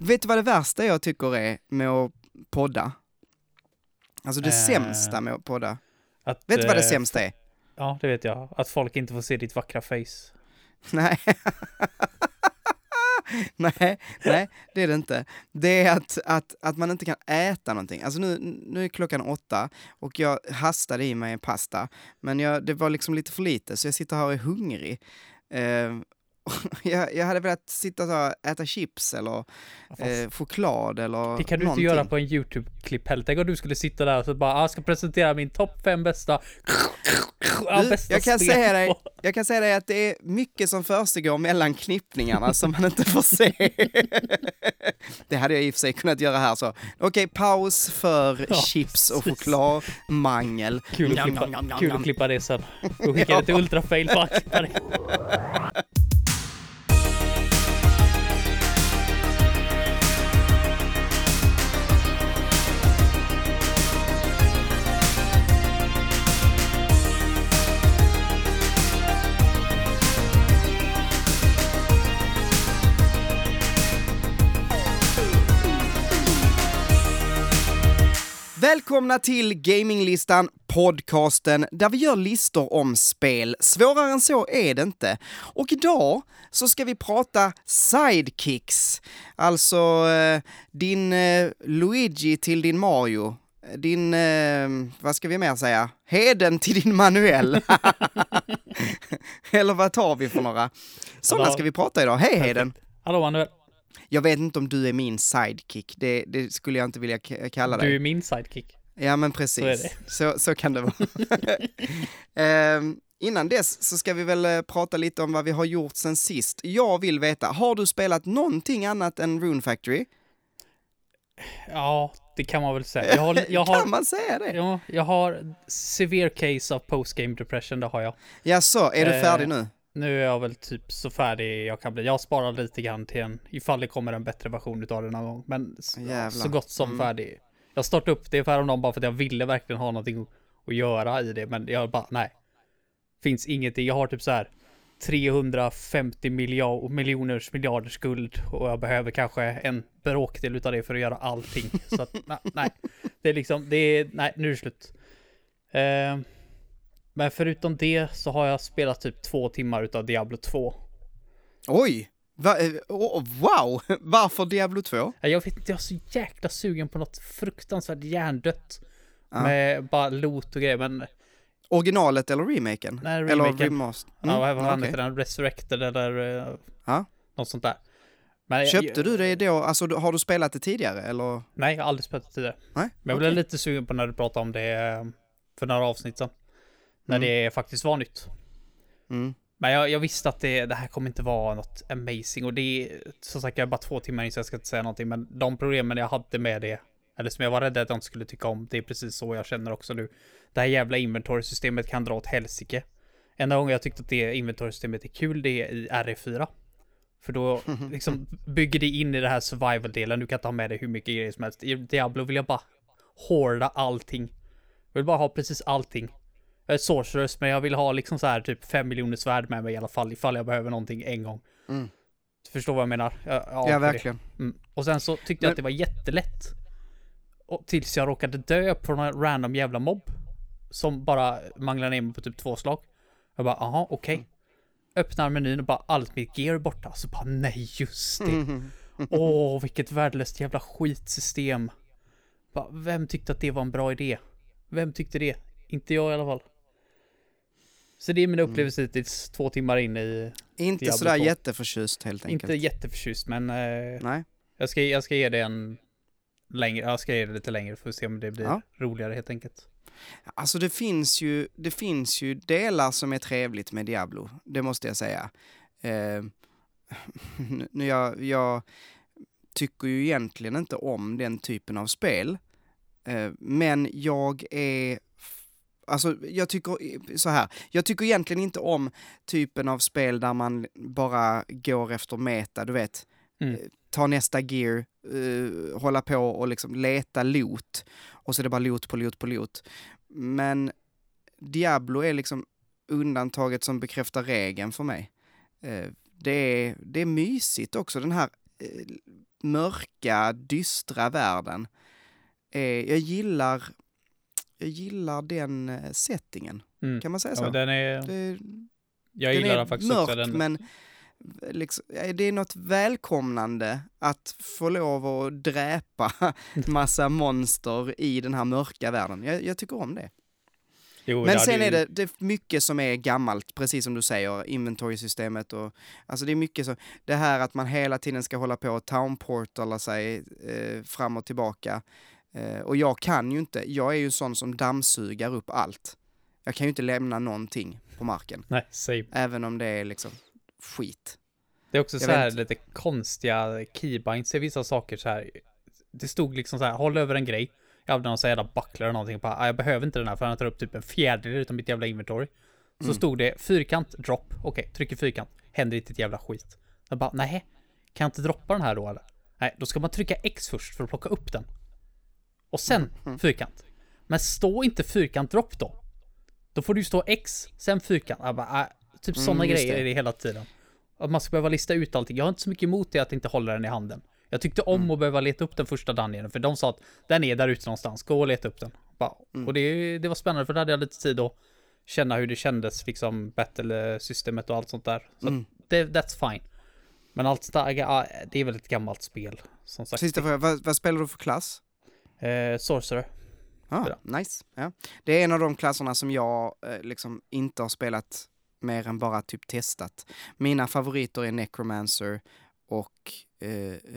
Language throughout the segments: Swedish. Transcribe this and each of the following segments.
vet du vad det värsta jag tycker är med att podda? Alltså det Eh, sämsta med att podda. Att, Vet du vad det eh, sämsta är? Ja, det vet jag. Att folk inte får se ditt vackra face. Nej. nej, nej, det är det inte. Det är att, att, att man inte kan äta någonting. Alltså nu, nu är klockan åtta och jag hastade i mig en pasta, men jag, det var liksom lite för lite så jag sitter här och är hungrig. Eh, jag, jag hade velat sitta här, äta chips eller eh, choklad eller det kan du någonting. inte göra på en YouTube-klipp heller. Tänk om du skulle sitta där och så bara, "Ah, jag ska presentera min topp fem bästa... Ja, Du, bästa jag kan säga dig, jag kan säga dig att det är mycket som försiggår mellan knippningarna som man inte får se. det hade jag i och för sig kunnat göra här så. Okej, paus för Ja, chips och chokladmangel. Kul att, klippa, kul att klippa det sen. Och skicka det till Ultrafail för att klippa det. Välkomna till Gaminglistan, podcasten där vi gör listor om spel. Svårare än så är det inte. Och idag så ska vi prata sidekicks. Alltså eh, din eh, Luigi till din Mario. Din, eh, vad ska vi mer säga? Heden till din Manuel. Eller vad tar vi för några? Sådana ska vi prata idag. Hej Heden! Hallå Manuel, Jag vet inte om du är min sidekick, det, det skulle jag inte vilja kalla dig. du är min sidekick. Ja men Så är precis, det. så, så, kan det vara. Ehm, innan dess så ska vi väl eh, prata lite om vad vi har gjort sen sist. Jag vill veta, har du spelat någonting annat än Rune Factory? Ja, det kan man väl säga. Jag har, jag har, kan man säga det? ja, jag har severe case of postgame depression, det har jag. Ja, så är du Eh, färdig nu? Nu är jag väl typ så färdig jag kan bli. Jag sparar lite grann till en, ifall det kommer en bättre version utav det någon gång. Men Jävlar. så gott som Mm. färdig. Jag startade upp det för häromdagen bara för att jag ville verkligen ha någonting att göra i det. Men jag bara, nej. Finns ingenting. Jag har typ så här 350 miljard, miljoners miljarders skuld och jag behöver kanske en bråkdel utav det för att göra allting. Så att, nej. Det är liksom, det är, nej, nu är det slut. Eh, men förutom det så har jag spelat typ två timmar utav Diablo 2. Oj! Va, oh, wow! Varför Diablo 2? Ja, Jag vet inte, jag är så jäkla sugen på något fruktansvärt hjärndött. Ja. Med bara loot och grejer, men Originalet eller remaken? Nej, Eller remaken. remaster? ja, vad vad okej. heter den? Resurrected eller eh, Ja. något sånt där. Men, Köpte du det då, alltså har du spelat det tidigare eller? Nej, jag har aldrig spelat det tidigare. Nej? Men jag okej. blev lite sugen på när du pratade om det eh, för några avsnitt sedan. När Mm. det faktiskt var nytt. Mm. Men jag, jag visste att det, det här kommer inte vara något amazing och det är som sagt jag är bara två timmar in så jag ska inte säga någonting men de problemen jag hade med det eller som jag var rädd att jag inte skulle tycka om det är precis så jag känner också nu. Det här jävla inventory-systemet kan dra åt helsike. Enda gången jag tyckte att det inventory-systemet är kul det är i RE4. För då liksom bygger det in i det här survival-delen. Du kan ta med dig hur mycket grejer som helst. I Diablo vill jag bara hårda allting. Jag vill bara ha precis allting. Jag är sorceress, men jag vill ha liksom så här typ 5 miljoner svärd med mig i alla fall ifall jag behöver någonting en gång. Mm. Du förstår vad jag menar? Ja, ja, verkligen. Mm. Och sen så tyckte jag Men- att det var jättelätt. Och tills jag råkade dö på någon random jävla mobb. Som bara manglade ner mig på typ två slag. Jag bara, aha, okej. Mm. Öppnar menyn och bara allt mitt gear är borta. Så bara, nej just det. Åh, vilket värdelöst jävla skitsystem. Bara, vem tyckte att det var en bra idé? Vem tyckte det? Inte jag i alla fall. Så det är min Mm. upplevelse hittills, två timmar in i... Inte Diablo sådär 2. jätteförtjust helt enkelt. Inte jätteförtjust, men eh, Nej. jag, ska, jag ska ge det en längre, jag ska ge det lite längre för att se om det blir Ja. roligare helt enkelt. Alltså det finns ju, det finns ju delar som är trevligt med Diablo, det måste jag säga. Eh, nu jag, jag tycker ju egentligen inte om den typen av spel, eh, men jag är Alltså, jag tycker så här. Jag tycker egentligen inte om typen av spel där man bara går efter meta, du vet. Mm. Eh, Ta nästa gear, eh, hålla på och liksom leta loot. Och så är det bara loot på loot på loot. Men Diablo är liksom undantaget som bekräftar regeln för mig. Eh, det, är, det är mysigt också, den här eh, mörka, dystra världen. är, jag gillar, gillar den eh, settingen. Mm. Kan man säga Ja, så? men den är... det, Jag den gillar är den faktiskt mörk, också. Den, men liksom, ja, det är något välkomnande att få lov att dräpa massa monster i den här mörka världen. Jag, jag tycker om det. jo, Men sen ju- är det, det är mycket som är gammalt, precis som du säger, inventory-systemet och alltså det är mycket så, det här att man hela tiden ska hålla på och townportala sig eh, fram och tillbaka. Eh, och jag kan ju inte, jag är ju sån som dammsugar upp allt. Jag kan ju inte lämna någonting på marken, Nej, same. även om det är liksom skit. Det är också Jag så här lite konstiga keybinds i vissa saker så här. Det stod liksom så här, håll över en grej. Jag hade någon sån jävla buckler eller någonting. Bara, "Ah, jag behöver inte den här för den tar upp typ en fjärdedel utav mitt jävla inventory. Så Mm. stod det fyrkant, drop. Okej, trycker fyrkant. Händer inte ett jävla skit. Jag bara, nej. Kan jag inte droppa den här då eller? Nej, då ska man trycka X först för att plocka upp den. Och sen Mm. fyrkant. Men stå inte fyrkant drop då. Då får du stå X, sen fyrkant. Jag bara, ah, typ Mm, sådana grejer det. är det hela tiden. Att man ska behöva lista ut allting. Jag har inte så mycket emot det att inte hålla den i handen. Jag tyckte om Mm. att behöva leta upp den första dungeonen, för de sa att den är där ute någonstans, gå och leta upp den. Bara, Mm. Och det, det var spännande, för då hade jag lite tid att känna hur det kändes, liksom battle-systemet och allt sånt där. Så Mm. det, that's fine. Men allt det är väl ett gammalt spel, som sagt. Sista frågan, vad, vad spelar du för klass? Eh, Sorcerer. Ah, nice. Ja. Det är en av de klasserna som jag eh, liksom inte har spelat mer än bara typ testat. Mina favoriter är Necromancer och eh,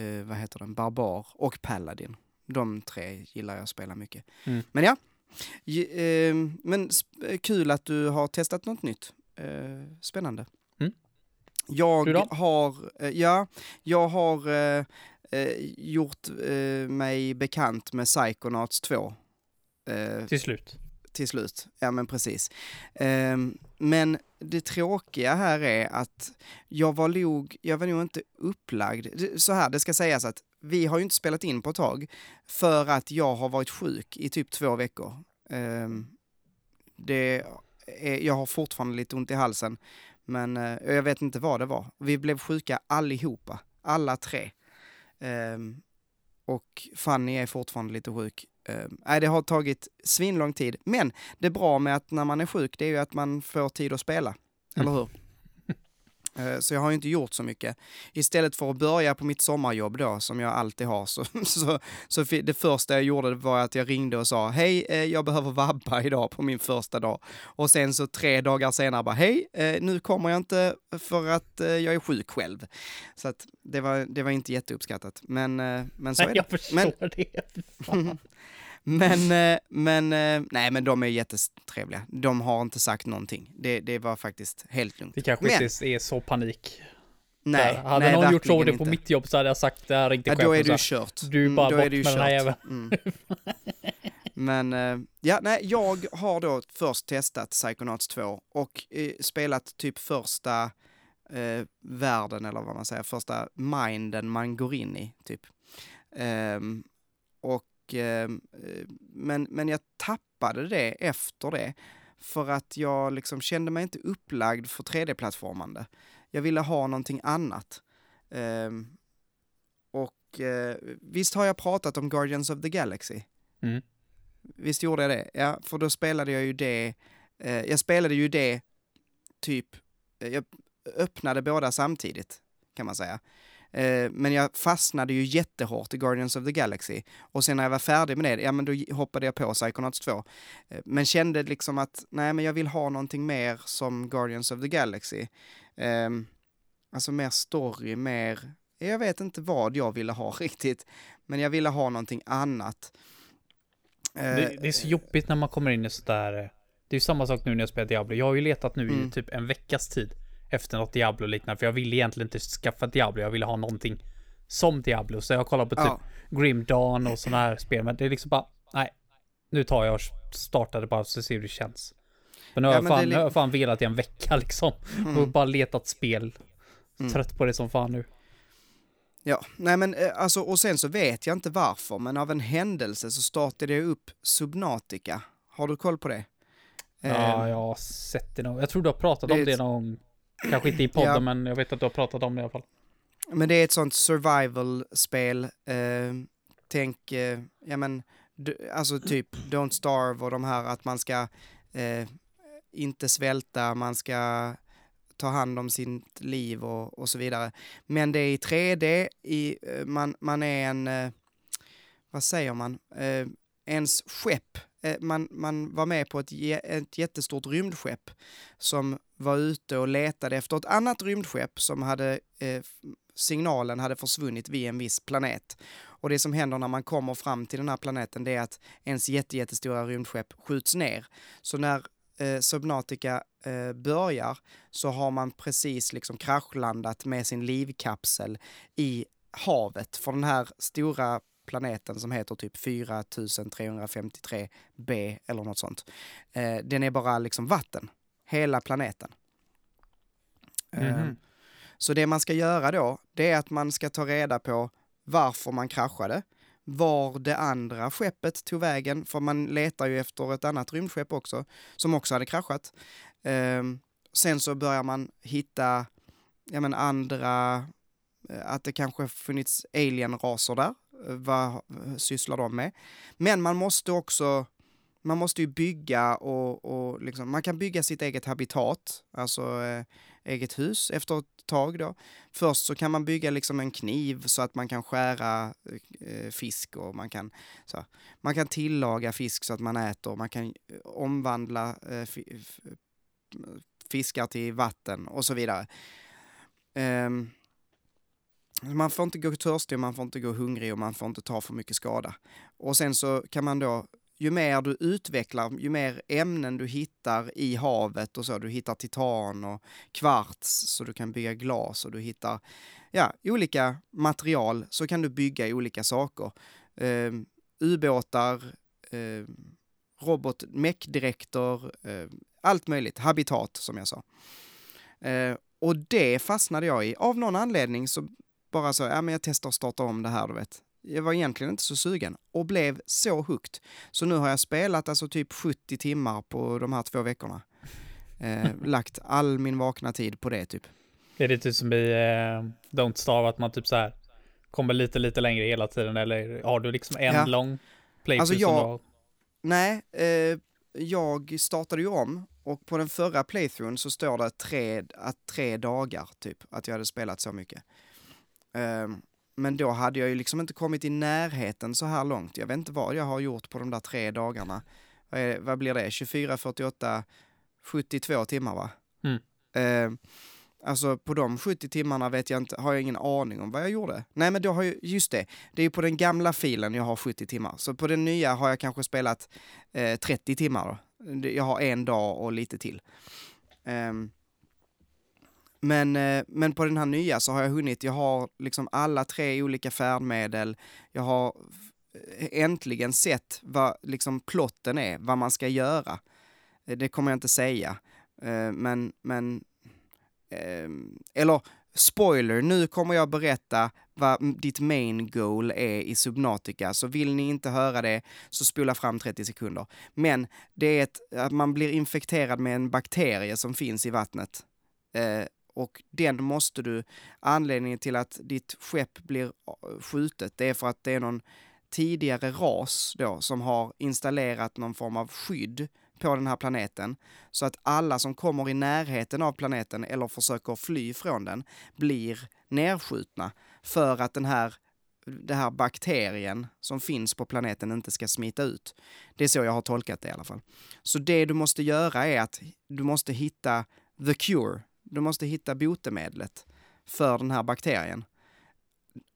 eh, vad heter den? Barbar och Paladin. De tre gillar jag att spela mycket. Mm. Men ja, J- eh, men kul att du har testat något nytt. Eh, spännande. Mm. Jag har, eh, ja, jag har gjort eh, mig bekant med Psychonauts 2. Eh, Till slut. till slut. Ja, men precis. Ehm, men det tråkiga här är att jag var nog, jag var nog inte upplagd. Så här, det ska sägas att vi har ju inte spelat in på ett tag för att jag har varit sjuk i typ två veckor. Ehm, det är, jag har fortfarande lite ont i halsen, men eh, jag vet inte vad det var. Vi blev sjuka allihopa, alla tre. Ehm, och Fanny är fortfarande lite sjuk. Uh, nej, det har tagit svinlång tid. Men det bra med att när man är sjuk, det är ju att man får tid att spela. Mm. Eller hur? Eh, Så jag har ju inte gjort så mycket. Istället för att börja på mitt sommarjobb då, som jag alltid har, så, så, så det första jag gjorde var att jag ringde och sa hej, eh, jag behöver vabba idag på min första dag. Och sen så tre dagar senare bara hej, eh, nu kommer jag inte för att jag är sjuk själv. Så att det var, det var inte jätteuppskattat. Men, men så är det. jag förstår Men- det. Men, eh, men, eh, nej men de är jättetrevliga. De har inte sagt någonting. Det, det var faktiskt helt lugnt. Det kanske Men- inte är så panik. Nej, Där. Hade nej, någon gjort så det på mitt jobb så hade jag sagt det här inte Ja, chefen då är du kört. Du är Mm, bara då bort är du med den här kört. jäveln. Mm. Men, eh, ja, nej, jag har då först testat Psychonauts 2 och eh, spelat typ första eh, världen, eller vad man säger, första minden man går in i, typ. Ehm, och, ehm, eh, men, men jag tappade det efter det, för att jag liksom kände mig inte upplagd för 3D-plattformande. Jag ville ha någonting annat. Ehm, och eh, visst har jag pratat om Guardians of the Galaxy? Mm. Visst gjorde jag det? Ja, för då spelade jag ju det. Eh, jag spelade ju det typ, eh, jag öppnade båda samtidigt kan man säga. Eh, men jag fastnade ju jättehårt i Guardians of the Galaxy. Och sen när jag var färdig med det, ja men då hoppade jag på Psychonauts 2. Eh, men kände liksom att, nej men jag vill ha någonting mer som Guardians of the Galaxy. Eh, alltså mer story, mer, jag vet inte vad jag ville ha riktigt. Men jag ville ha någonting annat. Eh, Det, det är så jobbigt när man kommer in i sådär. Det är ju samma sak nu när jag spelar Diablo. Jag har ju letat nu Mm. i typ en veckas tid efter något Diablo liknande. För jag ville egentligen inte skaffa Diablo. Jag ville ha någonting som Diablo. Så jag kollar på typ ja. Grim Dawn och sådana här spel. Men det är liksom bara, nej. Nu tar jag och startar det bara så ser hur det känns. Men nu har Ja, jag fan, li- nu har jag fan velat i en vecka liksom. Och Mm. bara letat spel. Mm. Trött på det som fan nu. Ja, nej men eh, alltså och sen så vet jag inte varför, men av en händelse så startade jag upp Subnautica. Har du koll på det? Ja, Eh, jag har sett det någon Jag tror du har pratat det om det någon gång. Kanske inte i podden, Ja. men jag vet att du har pratat om det i alla fall. men det är ett sånt survival-spel. Eh, tänk, eh, ja men, alltså typ Don't Starve och de här att man ska eh, inte svälta, man ska ta hand om sitt liv och, och så vidare. Men det är i 3D, i, eh, man, man är en, eh, vad säger man, eh, ens skepp Eh, man, man var med på ett, ett jättestort rymdskepp som var ute och letade efter ett annat rymdskepp som hade eh, signalen hade försvunnit vid en viss planet. Och det som händer när man kommer fram till den här planeten det är att ens jättestora rymdskepp skjuts ner. Så när eh, Subnautica eh, börjar så har man precis liksom kraschlandat med sin livkapsel i havet. För den här stora planeten som heter typ 4353 B eller något sånt. Eh, den är bara liksom vatten. Hela planeten. Mm -hmm. Så det man ska göra då, det är att man ska ta reda på varför man kraschade, var det andra skeppet tog vägen, för man letar ju efter ett annat rymdskepp också, som också hade kraschat. Eh, sen så börjar man hitta, ja men andra, eh, att det kanske funnits alien-raser där, eh, vad sysslar de med? Men man måste också man måste ju bygga och, och liksom, man kan bygga sitt eget habitat, alltså eh, eget hus efter ett tag då. Först så kan man bygga liksom en kniv så att man kan skära eh, fisk och man kan, så, man kan tillaga fisk så att man äter, man kan eh, omvandla eh, fiskar till vatten och så vidare. Um, man får inte gå törstig, man får inte gå hungrig och man får inte ta för mycket skada. Och sen så kan man då ju mer du utvecklar, ju mer ämnen du hittar i havet och så, du hittar titan och kvarts så du kan bygga glas och du hittar ja, olika material så kan du bygga olika saker. Eh, ubåtar, eh, robot, meckdräkter, eh, allt möjligt, habitat som jag sa. Eh, och det fastnade jag i. Av någon anledning så bara så, ja men jag testar att starta om det här, du vet jag var egentligen inte så sugen och blev så hooked. Så nu har jag spelat alltså typ 70 timmar på de här två veckorna. Eh, lagt all min vakna tid på det typ. Är det typ som i eh, Don't Starve att man typ så här kommer lite, lite längre hela tiden eller har du liksom en ja. lång playthrough alltså jag, Nej, eh, jag startade ju om och på den förra playthroughen så står det tre, att tre dagar typ, att jag hade spelat så mycket. Um, men då hade jag ju liksom inte kommit i närheten så här långt. Jag vet inte vad jag har gjort på de där tre dagarna. Vad, är, vad blir det? 24, 48, 72 timmar va? Mm. Eh, alltså på de 70 timmarna vet jag inte, har jag ingen aning om vad jag gjorde. Nej men då har jag, just det, det är ju på den gamla filen jag har 70 timmar. Så på den nya har jag kanske spelat eh, 30 timmar då. Jag har en dag och lite till. Um, men, eh, men på den här nya så har jag hunnit, jag har liksom alla tre olika färdmedel, jag har äntligen sett vad liksom plotten är, vad man ska göra. Eh, det kommer jag inte säga, eh, men, men ehm, eller spoiler, nu kommer jag berätta vad ditt main goal är i Subnautica, så vill ni inte höra det så spola fram 30 sekunder. Men det är ett, att man blir infekterad med en bakterie som finns i vattnet och den måste du, anledningen till att ditt skepp blir eh, skjutet, det är för att det är någon tidigare ras då som har installerat någon form av skydd på den här planeten så att alla som kommer i närheten av planeten eller försöker fly från den blir nedskjutna för att den här den här bakterien som finns på planeten inte ska smita ut. Det är så jag har tolkat det i alla fall. Så det du måste göra är att du måste hitta the cure, du måste hitta botemedlet för den här bakterien.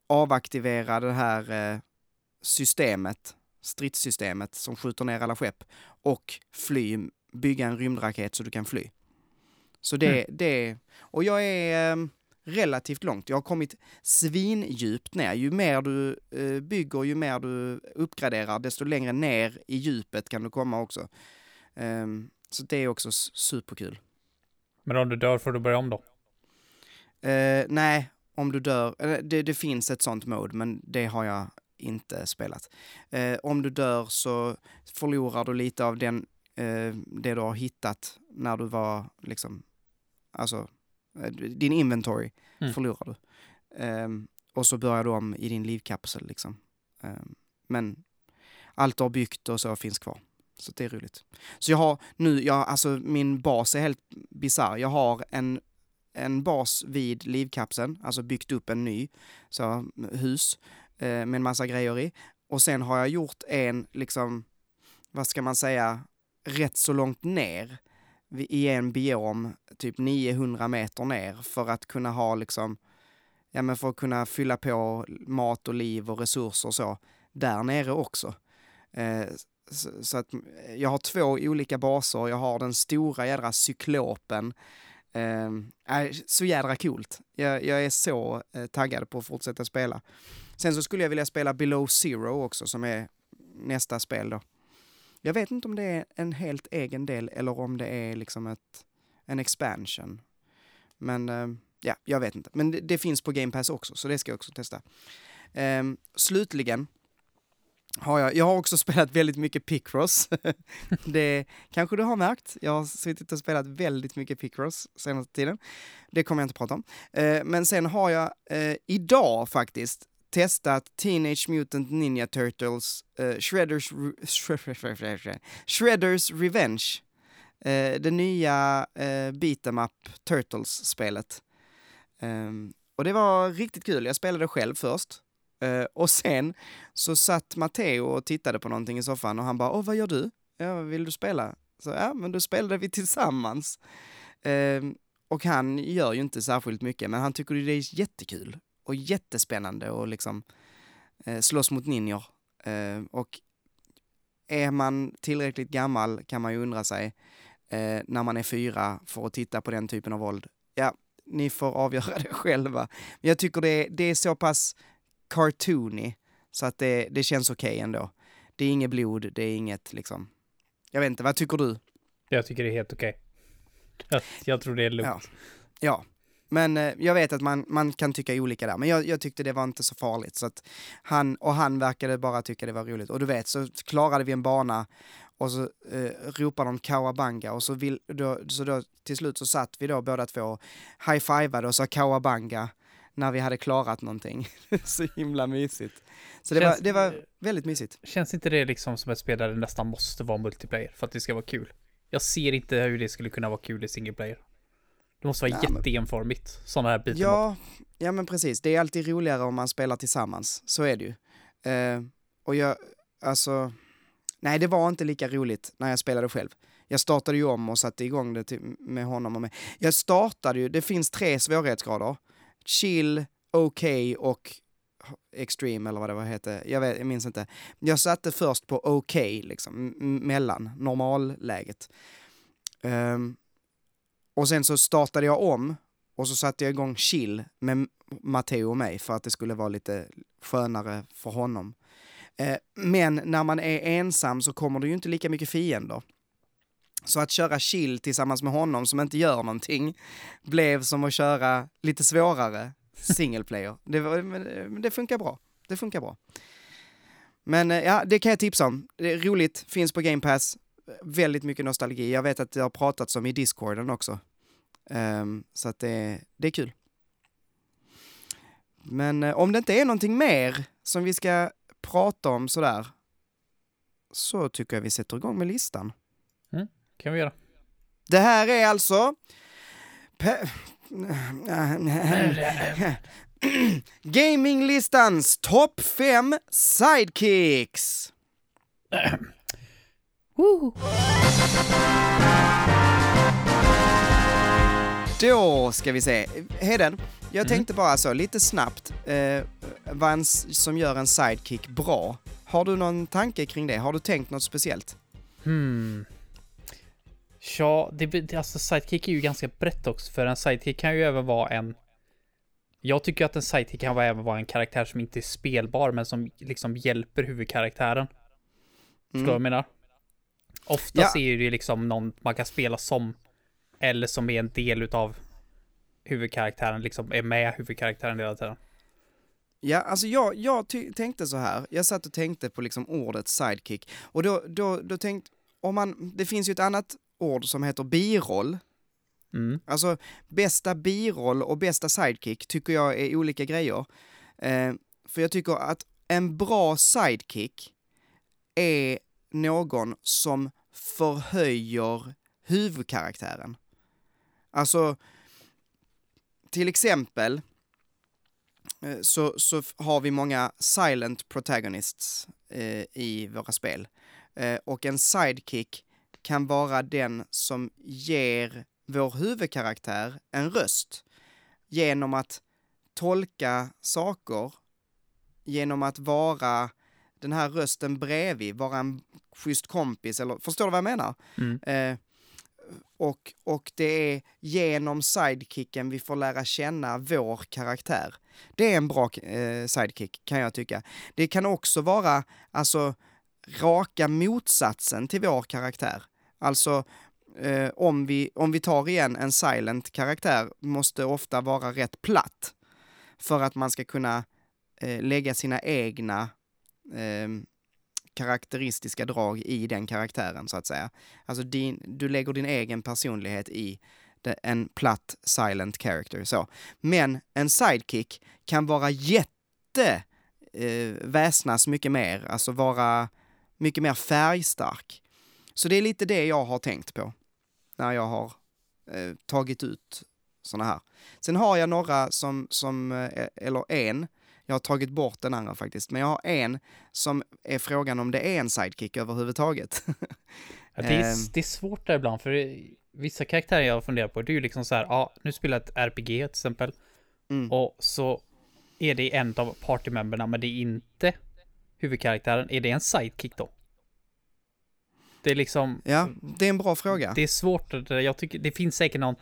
Avaktivera det här eh, systemet, stridssystemet som skjuter ner alla skepp och fly, bygga en rymdraket så du kan fly. Så det, mm. det, och jag är eh, relativt långt. Jag har kommit svindjupt ner. Ju mer du eh, bygger, ju mer du uppgraderar, desto längre ner i djupet kan du komma också. Um, så det är också superkul. Men om du dör får du börja om då? Uh, nej, om du dör, det, det, finns ett sånt mode, men det har jag inte spelat. Uh, om du dör så förlorar du lite av den, uh, det du har hittat när du var liksom, alltså, din inventory mm. förlorar du. Ehm, och så börjar du om i din livkapsel liksom. Ehm, men allt du har byggt och så finns kvar. Så det är roligt. Så jag har nu, jag, alltså min bas är helt bisarr. Jag har en, en bas vid livkapseln, alltså byggt upp en ny så, hus eh, med en massa grejer i. Och sen har jag gjort en, liksom, vad ska man säga, rätt så långt ner i en biom, typ 900 meter ner, för att kunna ha liksom, ja men för att kunna fylla på mat och liv och resurser och så, där nere också. Eh, så, så, att mm, jag har två olika baser, jag har den stora jädra cyklopen. Eh, så jädra coolt. Jag, jag är så eh, taggad på att fortsätta spela. Sen så skulle jag vilja spela Below Zero också, som är nästa spel då. Jag vet inte om det är en helt egen del eller om det är liksom ett, en expansion. Men eh, ja, jag vet inte. Men det, det, finns på Game Pass också, så det ska jag också testa. Eh, slutligen har jag, jag har också spelat väldigt mycket Picross. det kanske du har märkt. Jag har suttit och spelat väldigt mycket Picross senaste tiden. Det kommer jag inte prata om. Eh, men sen har jag eh, idag faktiskt testat Teenage Mutant Ninja Turtles eh, Shredders, Re Shredders Revenge. Eh, det nya uh, beat'em up Turtles-spelet. Ehm, och det var riktigt kul. Jag spelade själv först. Uh, och sen så satt Matteo och tittade på någonting i soffan och han bara, åh vad gör du? Ja, vill du spela? Så ja, men då spelade vi tillsammans. Uh, och han gör ju inte särskilt mycket, men han tycker det är jättekul och jättespännande och liksom eh, slåss mot ninjor. Eh, och är man tillräckligt gammal kan man ju undra sig eh, när man är fyra för att titta på den typen av våld. Ja, ni får avgöra det själva. Men jag tycker det, det är så pass cartoony så att det, det känns okej okay ändå. Det är inget blod, det är inget liksom... Jag vet inte, vad tycker du? Jag tycker det är helt okej. Okay. Jag, jag, tror det är lugnt. Ja. ja. Men eh, jag vet att man, man kan tycka olika där, men jag, jag, tyckte det var inte så farligt. Så att han, och han verkade bara tycka det var roligt. Och du vet, så klarade vi en bana och så eh, ropade de kawabanga och så, vill, då, så då till slut så satt vi då båda två high-fivade och sa kawabanga när vi hade klarat någonting. så himla mysigt. Så det, känns, var, det var väldigt mysigt. Känns inte det liksom som ett spel där det nästan måste vara multiplayer för att det ska vara kul? Jag ser inte hur det skulle kunna vara kul i single player. Det måste vara ja, jätteenformigt, sådana här bitar. Ja, ja, men precis. Det är alltid roligare om man spelar tillsammans. Så är det ju. Eh, och jag, alltså, nej det var inte lika roligt när jag spelade själv. Jag startade ju om och satte igång det till, med honom och mig. Jag startade ju, det finns tre svårighetsgrader. Chill, okej okay och extreme eller vad det var hette. Jag, vet, jag minns inte. Jag satte först på okej, okay, liksom, mellan normalläget. Um, och sen så startade jag om och så satte jag igång chill med Matteo och mig för att det skulle vara lite skönare för honom. Eh, men när man är ensam så kommer det ju inte lika mycket fiender. Så att köra chill tillsammans med honom som inte gör någonting blev som att köra lite svårare single player. Det, eh, men det funkar bra. Det funkar bra. Men eh, ja, det kan jag tipsa om. Det är roligt, finns på Game Pass väldigt mycket nostalgi. Jag vet att det har pratats om i discorden också. Um, så att det, det är kul. Men eh, om det inte är någonting mer som vi ska prata om sådär, så tycker jag vi sätter igång med listan. Kan vi göra. Det här är alltså... Gaminglistans topp 5 sidekicks! Då ska vi se. Heden, jag mm. tänkte bara så lite snabbt eh, vad en, som gör en sidekick bra. Har du någon tanke kring det? Har du tänkt något speciellt? Hmm. Ja, det, alltså sidekick är ju ganska brett också, för en sidekick kan ju även vara en... Jag tycker att en sidekick kan även vara en karaktär som inte är spelbar, men som liksom hjälper huvudkaraktären. Förstår du vad jag menar? Oftast ja. är det liksom någon man kan spela som, eller som är en del utav huvudkaraktären, liksom är med huvudkaraktären hela tiden. Ja, alltså jag, jag tänkte så här, jag satt och tänkte på liksom ordet sidekick, och då, då, då tänkte, om man, det finns ju ett annat ord som heter biroll, Mm. Alltså, bästa biroll och bästa sidekick tycker jag är olika grejer. Eh, för jag tycker att en bra sidekick är någon som förhöjer huvudkaraktären. Alltså, till exempel eh, så, så har vi många silent protagonists eh, i våra spel. Eh, och en sidekick kan vara den som ger vår huvudkaraktär en röst genom att tolka saker, genom att vara den här rösten bredvid, vara en schysst kompis, eller förstår du vad jag menar? Mm. Eh, och, och det är genom sidekicken vi får lära känna vår karaktär. Det är en bra eh, sidekick kan jag tycka. Det kan också vara alltså raka motsatsen till vår karaktär. Alltså eh, om, vi, om vi tar igen en silent karaktär måste ofta vara rätt platt för att man ska kunna eh, lägga sina egna eh, karaktäristiska drag i den karaktären så att säga. Alltså din, du lägger din egen personlighet i en platt silent character. Så. Men en sidekick kan vara jätte eh, väsnas mycket mer, alltså vara mycket mer färgstark. Så det är lite det jag har tänkt på när jag har eh, tagit ut såna här. Sen har jag några som, som eh, eller en, jag har tagit bort den andra faktiskt, men jag har en som är frågan om det är en sidekick överhuvudtaget. Ja, det, är, Ehm. det är svårt där ibland, för vissa karaktärer jag funderar på, det är ju liksom så här, ja, nu spelar jag ett RPG till exempel, Mm. och så är det en av partymemberna, men det är inte huvudkaraktären. Är det en sidekick då? Det är liksom, Ja, det är en bra fråga. det är svårt, jag tycker, det finns säkert någon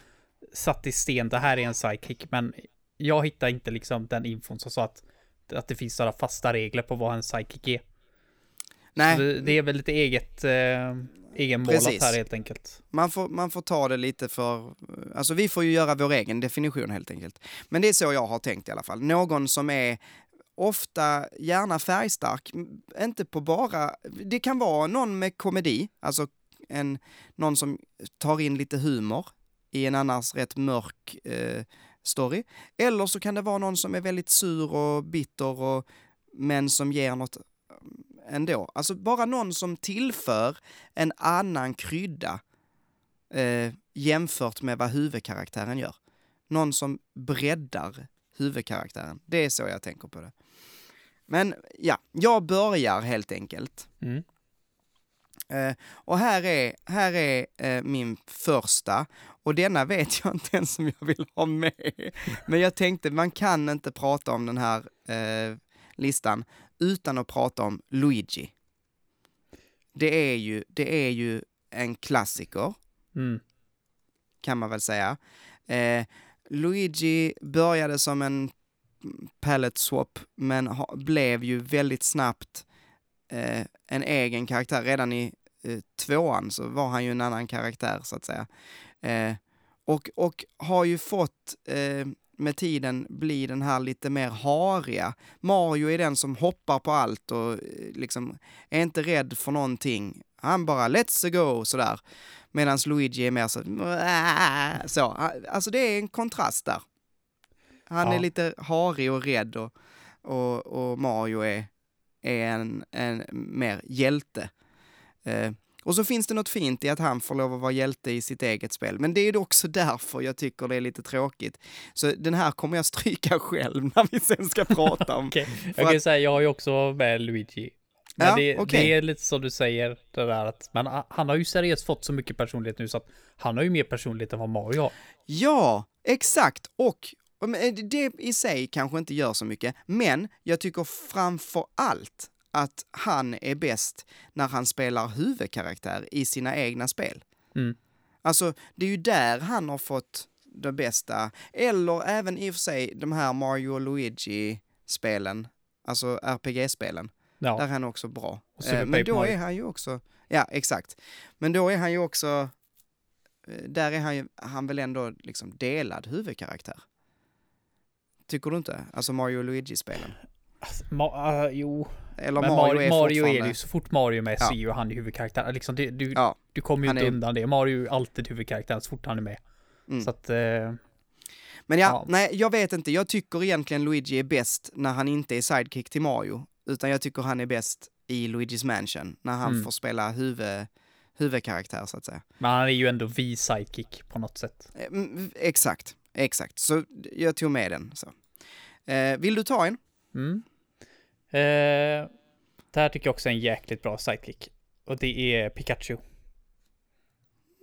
satt i sten, det här är en sidekick, men jag hittar inte liksom den infon som sa att, att det finns några fasta regler på vad en sidekick är. Nej, Det, det är väl lite eget, eh, egenmålat här helt enkelt. man får, man får ta det lite för... Alltså vi får ju göra vår egen definition helt enkelt. Men det är så jag har tänkt i alla fall. Någon som är ofta gärna färgstark, inte på bara... Det kan vara någon med komedi, alltså en, någon som tar in lite humor i en annars rätt mörk eh, story. Eller så kan det vara någon som är väldigt sur och bitter och, men som ger något mm, ändå. Alltså bara någon som tillför en annan krydda eh, jämfört med vad huvudkaraktären gör. Någon som breddar huvudkaraktären. Det är så jag tänker på det. Men ja, jag börjar helt enkelt. Mm. Eh, och här är, här är eh, min första. Och denna vet jag inte ens om jag vill ha med. Men jag tänkte, man kan inte prata om den här eh, listan utan att prata om Luigi. Det är ju, det är ju en klassiker Mm. kan man väl säga. Luigi började som en palette swap, men ha, blev ju väldigt snabbt eh, en egen karaktär. Redan i eh, tvåan så var han ju en annan karaktär, så att säga. Eh, och, och har ju fått eh, med tiden bli den här lite mer hariga. Mario är den som hoppar på allt och eh, liksom är inte rädd för någonting. Han bara let's go sådär. Medan Luigi är mer så, "Åh", så. Alltså det är en kontrast där. Han Ja. är lite harig och rädd och, och, och Mario är, är en, en mer hjälte. Eh, och så finns det något fint i att han får lov att vara hjälte i sitt eget spel. Men det är också därför jag tycker det är lite tråkigt. Så den här kommer jag stryka själv när vi sen ska prata om. För jag kan att- säga jag har ju också med Luigi. Men Ja, det, okej. det är lite som du säger, det där att, men han har ju seriöst fått så mycket personlighet nu så att han har ju mer personlighet än vad Mario har. Ja, exakt. Och men det i sig kanske inte gör så mycket, men jag tycker framför allt att han är bäst när han spelar huvudkaraktär i sina egna spel. Mm. Alltså, det är ju där han har fått det bästa. Eller även i och för sig de här Mario och Luigi-spelen, alltså RPG-spelen. Ja, Där är han också bra. Eh, Men då är han ju också, ja exakt. Men då är han ju också, eh, där är han ju, han väl ändå liksom delad huvudkaraktär. Tycker du inte? Alltså Mario och Luigi-spelen. Alltså, Ma- ah, jo, Eller men Mario, Mario, är Mario är det ju, så fort Mario är med Ja. så är ju han huvudkaraktär. Liksom, det, du, Ja, du kommer ju han inte är- undan det. Mario är alltid huvudkaraktären så fort han är med. Mm. Så att, eh, Men ja, Ja. nej, jag vet inte. Jag tycker egentligen Luigi är bäst när han inte är sidekick till Mario. Utan jag tycker han är bäst i Luigi's Mansion, när han Mm. får spela huvud, huvudkaraktär så att säga. men han är ju ändå vi sidekick på något sätt. Eh, mm, Exakt, exakt. Så jag tog med den. Så. Eh, vill du ta en? Mm. Eh, det här tycker jag också är en jäkligt bra sidekick. Och det är Pikachu.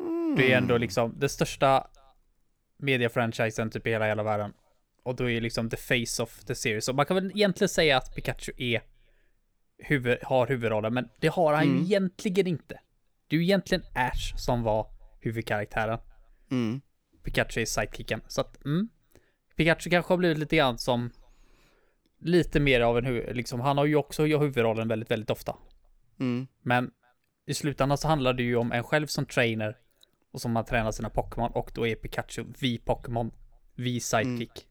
Mm. Det är ändå liksom det största mediafranchisen typ i hela jävla världen. Och då är liksom the face of the series. Och man kan väl egentligen säga att Pikachu är huvud, har huvudrollen, men det har han Mm. ju egentligen inte. Det är ju egentligen Ash som var huvudkaraktären. Mm. Pikachu är sidekicken. Så att, mm. Pikachu kanske har blivit lite grann som lite mer av en huvud, liksom, han har ju också huvudrollen väldigt, väldigt ofta. Mm. Men i slutändan så handlar det ju om en själv som trainer och som man tränar sina Pokémon och då är Pikachu vi Pokémon, vi sidekick.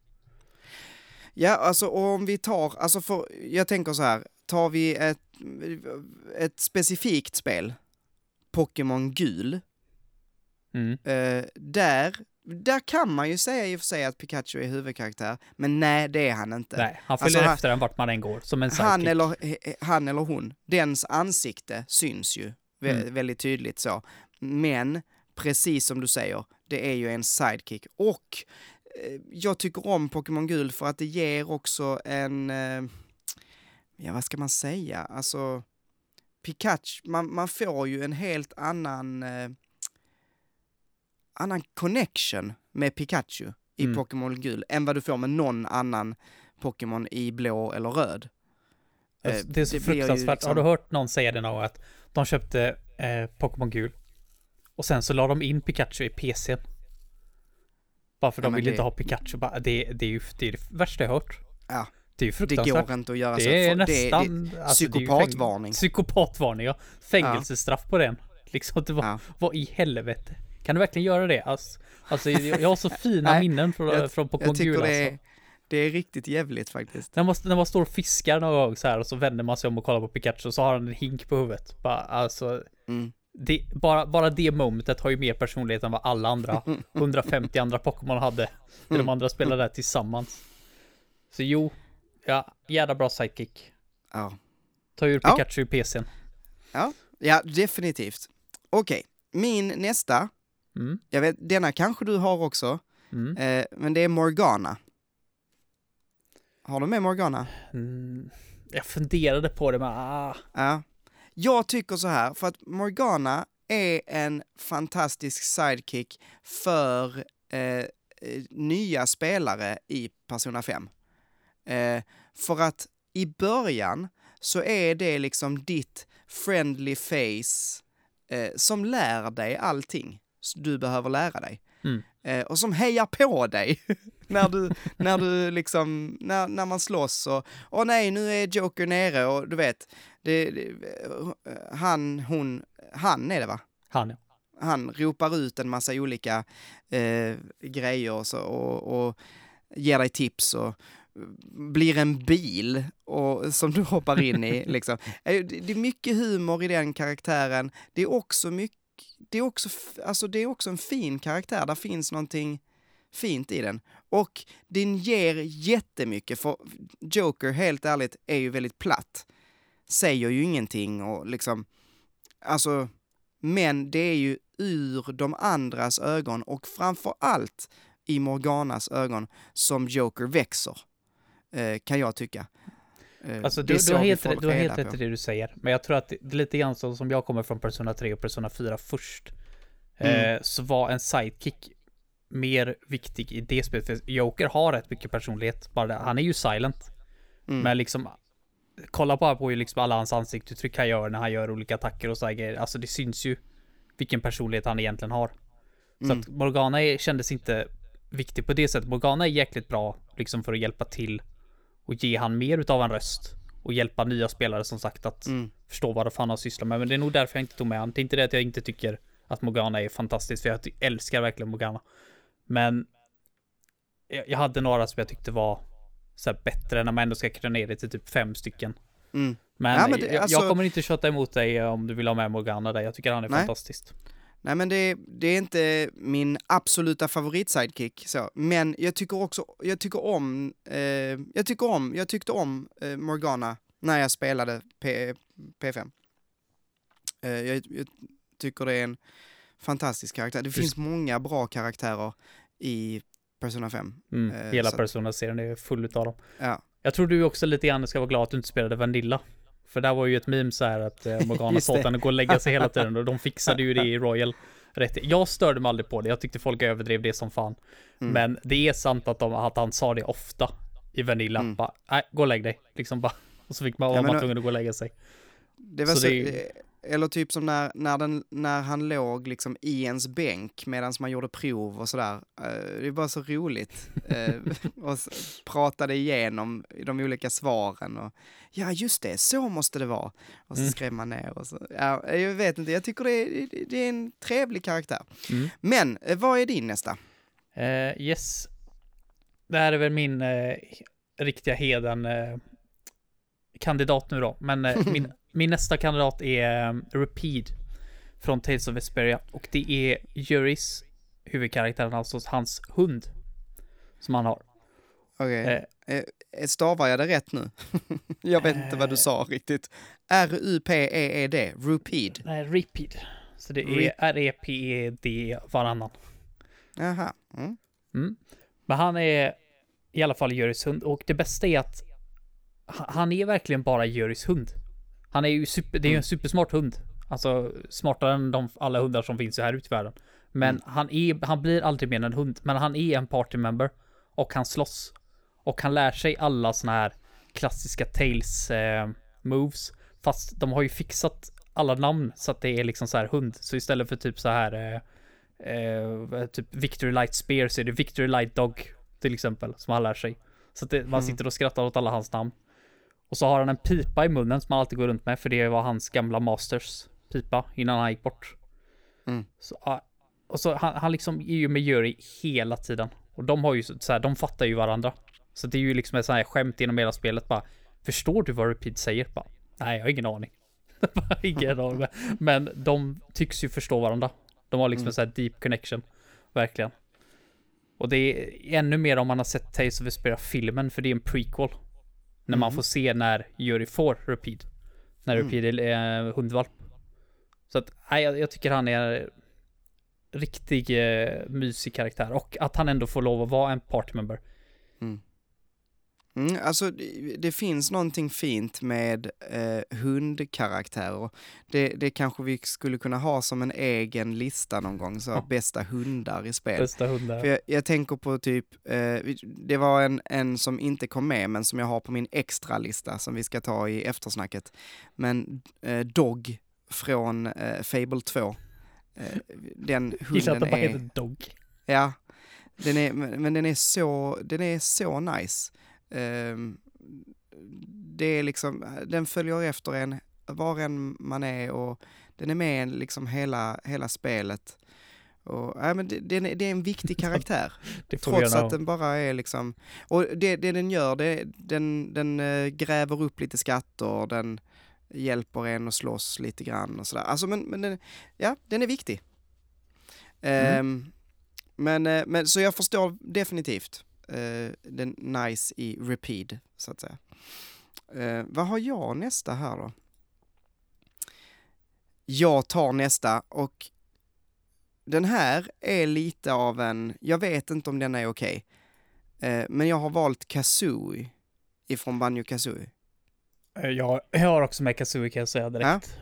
Ja, alltså om vi tar, alltså för, jag tänker så här, tar vi ett, ett specifikt spel, Pokémon gul, Mm. eh, där, där kan man ju säga i och för sig att Pikachu är huvudkaraktär, men nej, det är han inte. Nej, han Alltså, följer han- efter en vart man än går, som en sidekick. han eller, han eller hon, dens ansikte syns ju vä- Mm. väldigt tydligt så. Men, precis som du säger, det är ju en sidekick. Och eh, jag tycker om Pokémon Gul för att det ger också en, eh, ja vad ska man säga, alltså Pikachu, man, man får ju en helt annan, eh, annan connection med Pikachu i Mm. Pokémon Gul än vad du får med någon annan Pokémon i blå eller röd. Eh, det är så det fruktansvärt. liksom- Har du hört någon säga det någon gång att de köpte eh, Pokémon gul och sen så la de in Pikachu i PCn. Bara för Ja, de vill det- inte ha Pikachu. Bara, det, det är ju det, är det värsta jag hört. Ja, Det är ju det fruktansvärt. går inte att göra så. Det är För- nästan... det, alltså, det är psykopatvarning. Psykopatvarning, ja. Fängelsestraff på den. Liksom, det var, Ja. vad i helvete? Kan du verkligen göra det? Alltså, alltså jag, har så fina minnen från, jag- från Jag tycker det alltså. är, det är riktigt jävligt faktiskt. När man, när man står och fiskar någon gång så här och så vänder man sig om och kollar på Pikachu och så har han en hink på huvudet. Bara, alltså, Mm. det, bara, bara det momentet har ju mer personlighet än vad alla andra 150 andra Pokémon hade. När de andra spelade där tillsammans. Så jo, ja, jävla bra sidekick. Ja. Ta ur Ja. Pikachu i PCn. Ja, ja definitivt. Okej, min nästa, Mm, jag vet, denna kanske du har också, mm, eh, men det är Morgana. Har du med Morgana? mm. Jag funderade på det men ah, Ja. Jag tycker så här, för att Morgana är en fantastisk sidekick för eh, eh, nya spelare i Persona 5. Eh, för att i början så är det liksom ditt friendly face eh, som lär dig allting du behöver lära dig. Mm. Eh, och som hejar på dig när du, när du liksom, när, när man slåss och, åh nej, nu är Joker nere och du vet, det, det, han, hon, han är det va? han ja. Han ropar ut en massa olika eh, grejer och, så, och, och ger dig tips och blir en bil och, som du hoppar in i. liksom. Det är mycket humor i den karaktären. Det är också mycket det är också, alltså det är också en fin karaktär, där finns någonting fint i den. Och den ger jättemycket, för Joker, helt ärligt, är ju väldigt platt. Säger ju ingenting och liksom, alltså, men det är ju ur de andras ögon och framför allt i Morganas ögon som Joker växer, kan jag tycka. Eh, Alltså du, du har helt, du har helt rätt i det du säger. Men jag tror att det är lite grann så som jag kommer från Persona 3 och Persona 4 först. Mm. Eh, så var en sidekick mer viktig i det spelet. För Joker har rätt mycket personlighet. Bara det. Han är ju silent. Mm. Men liksom Kolla bara på liksom alla hans ansiktsuttryck han gör när han gör olika attacker och så här grejer. Alltså det syns ju vilken personlighet han egentligen har. Så Mm. att Morgana är, kändes inte viktig på det sättet. Morgana är jäkligt bra liksom för att hjälpa till och ge han mer utav en röst. Och hjälpa nya spelare som sagt att Mm. förstå vad fan han sysslar med. Men det är nog därför jag inte tog med han. Det är inte det att jag inte tycker att Morgana är fantastisk, för jag älskar verkligen Morgana. Men jag, jag hade några som jag tyckte var så bättre när man ändå ska kröna ner det till typ fem stycken. Mm. Men, Ja, men det- jag, alltså- jag kommer inte köta emot dig om du vill ha med Morgana där. Jag tycker han är Nej. fantastisk. Nej men det, det är inte min absoluta favorit-sidekick så, men jag tycker också, jag tycker om, eh, jag tycker om, jag tyckte om eh, Morgana när jag spelade P, P5. Eh, jag, jag tycker det är en fantastisk karaktär. Det finns många bra karaktärer i Persona 5. Mm, Eh, hela Persona-serien är full utav dem. Ja, Jag tror du också lite grann ska vara glad att du inte spelade Vanilla. För där var ju ett meme så här att eh, Morgana sa att gå och lägga sig hela tiden och de fixade ju det i Royal. Rätt. Jag störde mig aldrig på det, jag tyckte folk överdrev det som fan. Mm. Men det är sant att, de, att han sa det ofta i Vanilla. Mm. Bara, nej, gå och lägg dig. Liksom bara. Och så fick man, Ja, var man tvungen att gå och lägga sig. det var Så så, det eller typ som när, när, den, när han låg liksom i ens bänk medan man gjorde prov och sådär. Eh, det är bara så roligt. Eh, och pratade igenom de olika svaren och ja, just det, så måste det vara. Och så Mm. skrev man ner och så. Ja, jag vet inte, jag tycker det är, det är en trevlig karaktär. Mm. Men, eh, vad är din nästa? Eh, yes. Det här är väl min eh, riktiga heden eh, kandidat nu då. Men min, min nästa kandidat är um, Repeat från Tales of Vesperia. Och det är Juris huvudkaraktären, alltså hans hund. Som han har. Okej. Eh, Eh, stavar jag det rätt nu? jag vet inte vad du Eh. sa riktigt. R-U-P-E-E-D, Rupid. nej, Repeat. Så det är Re- R-E-P-E-D varannan. Jaha. Mm. Mm. Men han är i alla fall Juris hund och det bästa är att ha- han är verkligen bara Juris hund. Han är ju super, det är ju en supersmart hund. Alltså smartare än de, alla hundar som finns här ute i världen. Men han, är, han blir aldrig mer än en hund. Men han är en party member. Och han slåss. Och han lär sig alla såna här klassiska Tails eh, moves. Fast de har ju fixat alla namn så att det är liksom så här hund. Så istället för typ så här eh, eh, typ Victory Light Spear så är det Victory Light Dog till exempel som han lär sig. Så att det, man sitter och skrattar åt alla hans namn. Och så har han en pipa i munnen som han alltid går runt med för det var hans gamla masters pipa innan han gick bort. Mm. Så, och så han, han liksom är ju med Yuri hela tiden. Och de har ju så, så här, de fattar ju varandra. Så det är ju liksom ett sånt här skämt genom hela spelet bara. Förstår du vad Repeat säger? Bara, Nej, jag har ingen aning. Ingen aning. Men de tycks ju förstå varandra. De har liksom Mm. en sån här deep connection. Verkligen. Och det är ännu mer om man har sett Tales of Vesperia filmen, för det är en prequel. När man Mm. får se när Yuri får Repeat. När Mm. Repeat är eh, hundvalp. Så att, nej, jag, jag tycker han är riktig eh, mysig karaktär. Och att han ändå får lov att vara en party member. Mm, alltså, det, det finns någonting fint med eh, hundkaraktärer. Det, det kanske vi skulle kunna ha som en egen lista någon gång, så Ja. bästa hundar i spel. Bästa hundar. För jag, jag tänker på typ, eh, det var en, en som inte kom med, men som jag har på min extra lista som vi ska ta i eftersnacket. Men eh, Dog från eh, Fable 2. Eh, den Gillar att hunden det bara är... heter Dog. Ja, den är, men men den är så, den är så nice. Ehm, det är liksom, den följer efter en var än man är och den är med en liksom hela, hela spelet. Och, ja, men det, det är en viktig karaktär, trots att den bara är liksom, och det, det den gör, det, den, den eh, gräver upp lite skatter, den hjälper en att slåss lite grann och sådär. Alltså men, men den, ja, den är viktig. Mm. Ehm, men, eh, men så jag förstår definitivt eh, den nice i repeat, så att säga. Eh, vad har jag nästa här då? Jag tar nästa och den här är lite av en, jag vet inte om den är okej, eh, men jag har valt Kazooie ifrån Banjo Kazooie. Eh, Jag, jag har också med Kazooie kan jag säga direkt.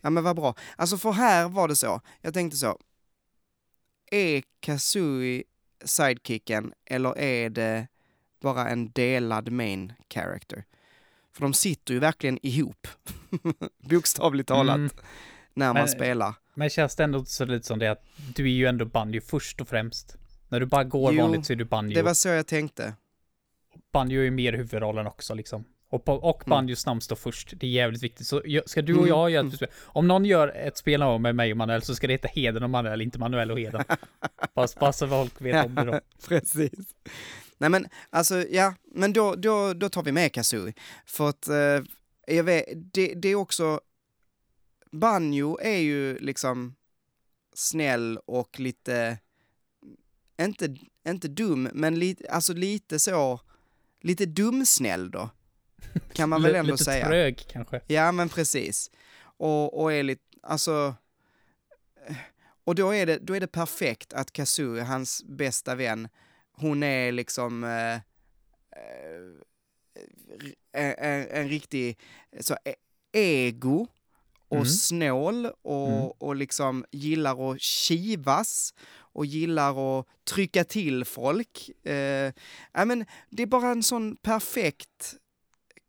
Ja men vad bra. Alltså för här var det så, jag tänkte så, är Kazooie sidekicken eller är det bara en delad main character? För de sitter ju verkligen ihop, bokstavligt talat, Mm, när man Men- spelar. men känns det ändå så lite som det att du är ju ändå Banjo först och främst. När du bara går Jo, vanligt så är du Banjo. Det var så jag tänkte. Banjo är ju mer huvudrollen också liksom. Och, på, och Mm. Banjos namn står först. Det är jävligt viktigt. Så ska du och Mm, jag göra mm. ett spel. Om någon gör ett spel med mig och Manuel så ska det heta Heden och Manuel, inte Manuel och Heden. bara så folk vet om det då. Precis. Nej men alltså, ja, men då, då, då tar vi med Kazooie. För att, eh, jag vet, det, det är också, Banjo är ju liksom snäll och lite, inte, inte dum, men lite, alltså lite så, lite dumsnäll då. Kan man väl ändå lite säga. trög kanske. Ja, men precis. Och, och är lite, alltså... Och då är, det, då är det perfekt att Kazoo, hans bästa vän, hon är liksom eh, eh, en, en, en riktig så, e- ego och Mm. snål och, Mm. och liksom gillar att kivas och gillar att trycka till folk. Eh, ja, men det är bara en sån perfekt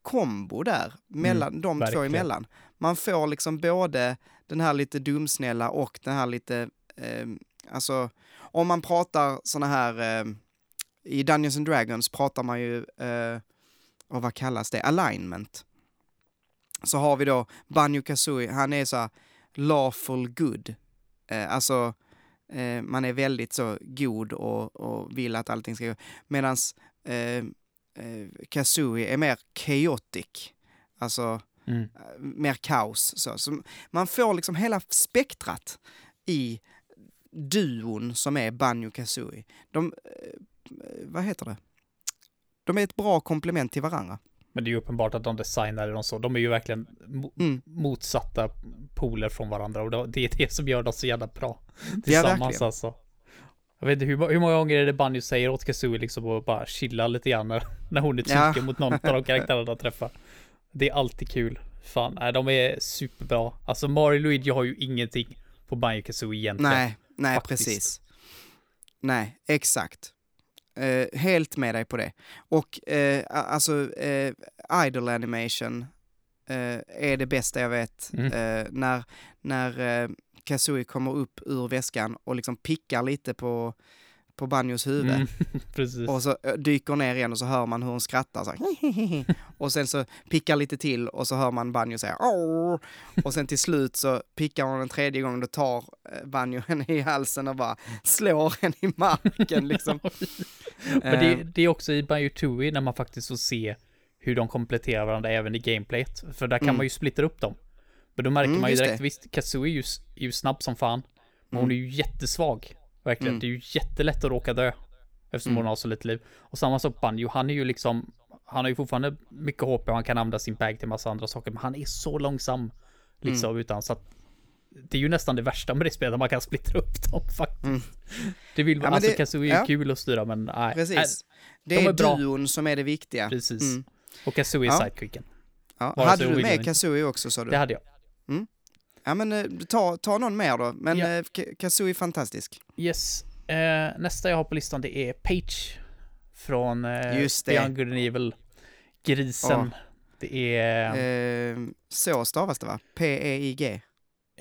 kombo där, mellan de två verkligen. emellan. Man får liksom både den här lite dumsnälla och den här lite, eh, alltså om man pratar såna här, eh, i Dungeons and Dragons pratar man ju, eh, och vad kallas det, alignment. Så har vi då Banjo Kazooie, han är så här lawful good. Eh, alltså, eh, man är väldigt så god och, och vill att allting ska gå. Medan eh, Kazooie är mer chaotic. Alltså, Mm. eh, mer kaos. Så. så man får liksom hela spektrat i duon som är Banjo Kazooie. De, eh, vad heter det? De är ett bra komplement till varandra. Men det är ju uppenbart att de designade dem så. De är ju verkligen mo- Mm. motsatta poler från varandra och det är det som gör dem så jävla bra Ja, tillsammans verkligen. alltså. Jag vet inte hur, hur många gånger är det Banjo säger åt Kazooie liksom att bara chilla lite grann när, när hon är Ja. tokig mot någon av de karaktärerna de träffar. Det är alltid kul. Fan, nej, de är superbra. Alltså Mario och Luigi har ju ingenting på Banjo Kazooie egentligen. Nej, nej faktiskt. precis. Nej, exakt. Eh, helt med dig på det. Och a- alltså, eh, idle animation är det bästa jag vet. Mm. När när Kazooie kommer upp ur väskan och liksom pickar lite på, på Banjos huvud. Mm, precis. Och så dyker ner igen och så hör man hur hon skrattar så. Och sen så pickar lite till och så hör man Banjo säga Åh! Och sen till slut så pickar hon en tredje gång, då tar eh, Banjo henne i halsen och bara slår henne i marken liksom. Men det, det är också i Banjo Tooie när man faktiskt får se hur de kompletterar varandra även i gameplayet. För där kan Mm. man ju splitta upp dem. Men då märker Mm, man ju direkt, det. visst, Kazooie är ju, är ju snabb som fan. Men hon är Mm. ju jättesvag. Verkligen. Mm. Det är ju jättelätt att råka dö. Eftersom Mm. hon har så lite liv. Och samma sak Banjo, han är ju liksom, han har ju fortfarande mycket HP och han kan använda sin bag till massa andra saker. Men han är så långsam. Liksom Mm. utan så att det är ju nästan det värsta med det spelet, man kan splittra upp dem faktiskt. Mm. Det vill Ja, man, men alltså det- Kazooie är ja. kul att styra men nej. Precis. Det de är, är duon som är det viktiga. Precis. Mm. Och Kazooie är Ja. sidequicken. Ja. Hade du med. Kazooie också sa du? Det hade jag. Ja men eh, ta, ta någon mer då. Men Ja. ja. Kazooie är fantastisk. Yes. Eh, nästa jag har på listan det är Page. Från eh, Just det. Beyond Good and Evil. Grisen. Åh. Det är... Eh, så stavas det va? P-E-I-G.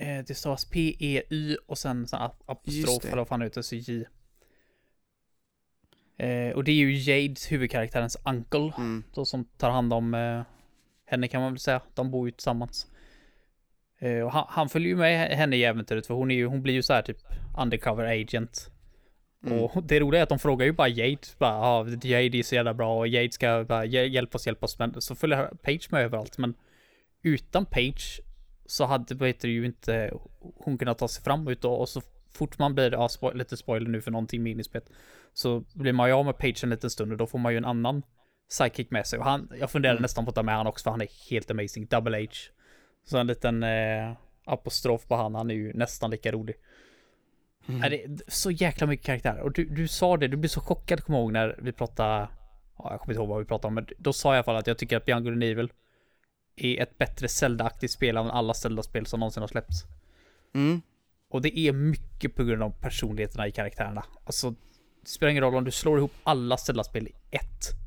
Eh, det stavas P-E-Y och sen sån apostrof eller vad fan det heter, så J. Eh, och det är ju Jades, huvudkaraktärens uncle, Mm. då som tar hand om eh, henne kan man väl säga. De bor ju tillsammans. Eh, och han, han följer ju med henne i äventyret för hon, är ju, hon blir ju så här typ undercover agent. Mm. Och det roliga är att de frågar ju bara Jade, bara ja, Jade är så jävla bra och Jade ska bara "Hjäl- hjälp oss, hjälp oss. Men så följer Page med överallt. Men utan Page så hade det ju inte hon kunnat ta sig fram ut och, och så fort man blir, ja, spo- lite spoiler nu för någonting med inspelet, så blir man ju av med Page en liten stund och då får man ju en annan sidekick med sig. Och han, jag funderade Mm. nästan på att ta med han också för han är helt amazing, Double H. Så en liten eh, apostrof på han, han är ju nästan lika rolig. Mm. Nej, det är så jäkla mycket karaktärer. Och du, du sa det, du blev så chockad kommer jag ihåg när vi pratade, ja, jag kommer inte ihåg vad vi pratade om, men då sa jag i alla fall att jag tycker att and Evil är ett bättre Zelda-aktigt spel än alla Zelda-spel som någonsin har släppts. Mm. Och det är mycket på grund av personligheterna i karaktärerna. Alltså, det spelar ingen roll om du slår ihop alla Zelda-spel i ett.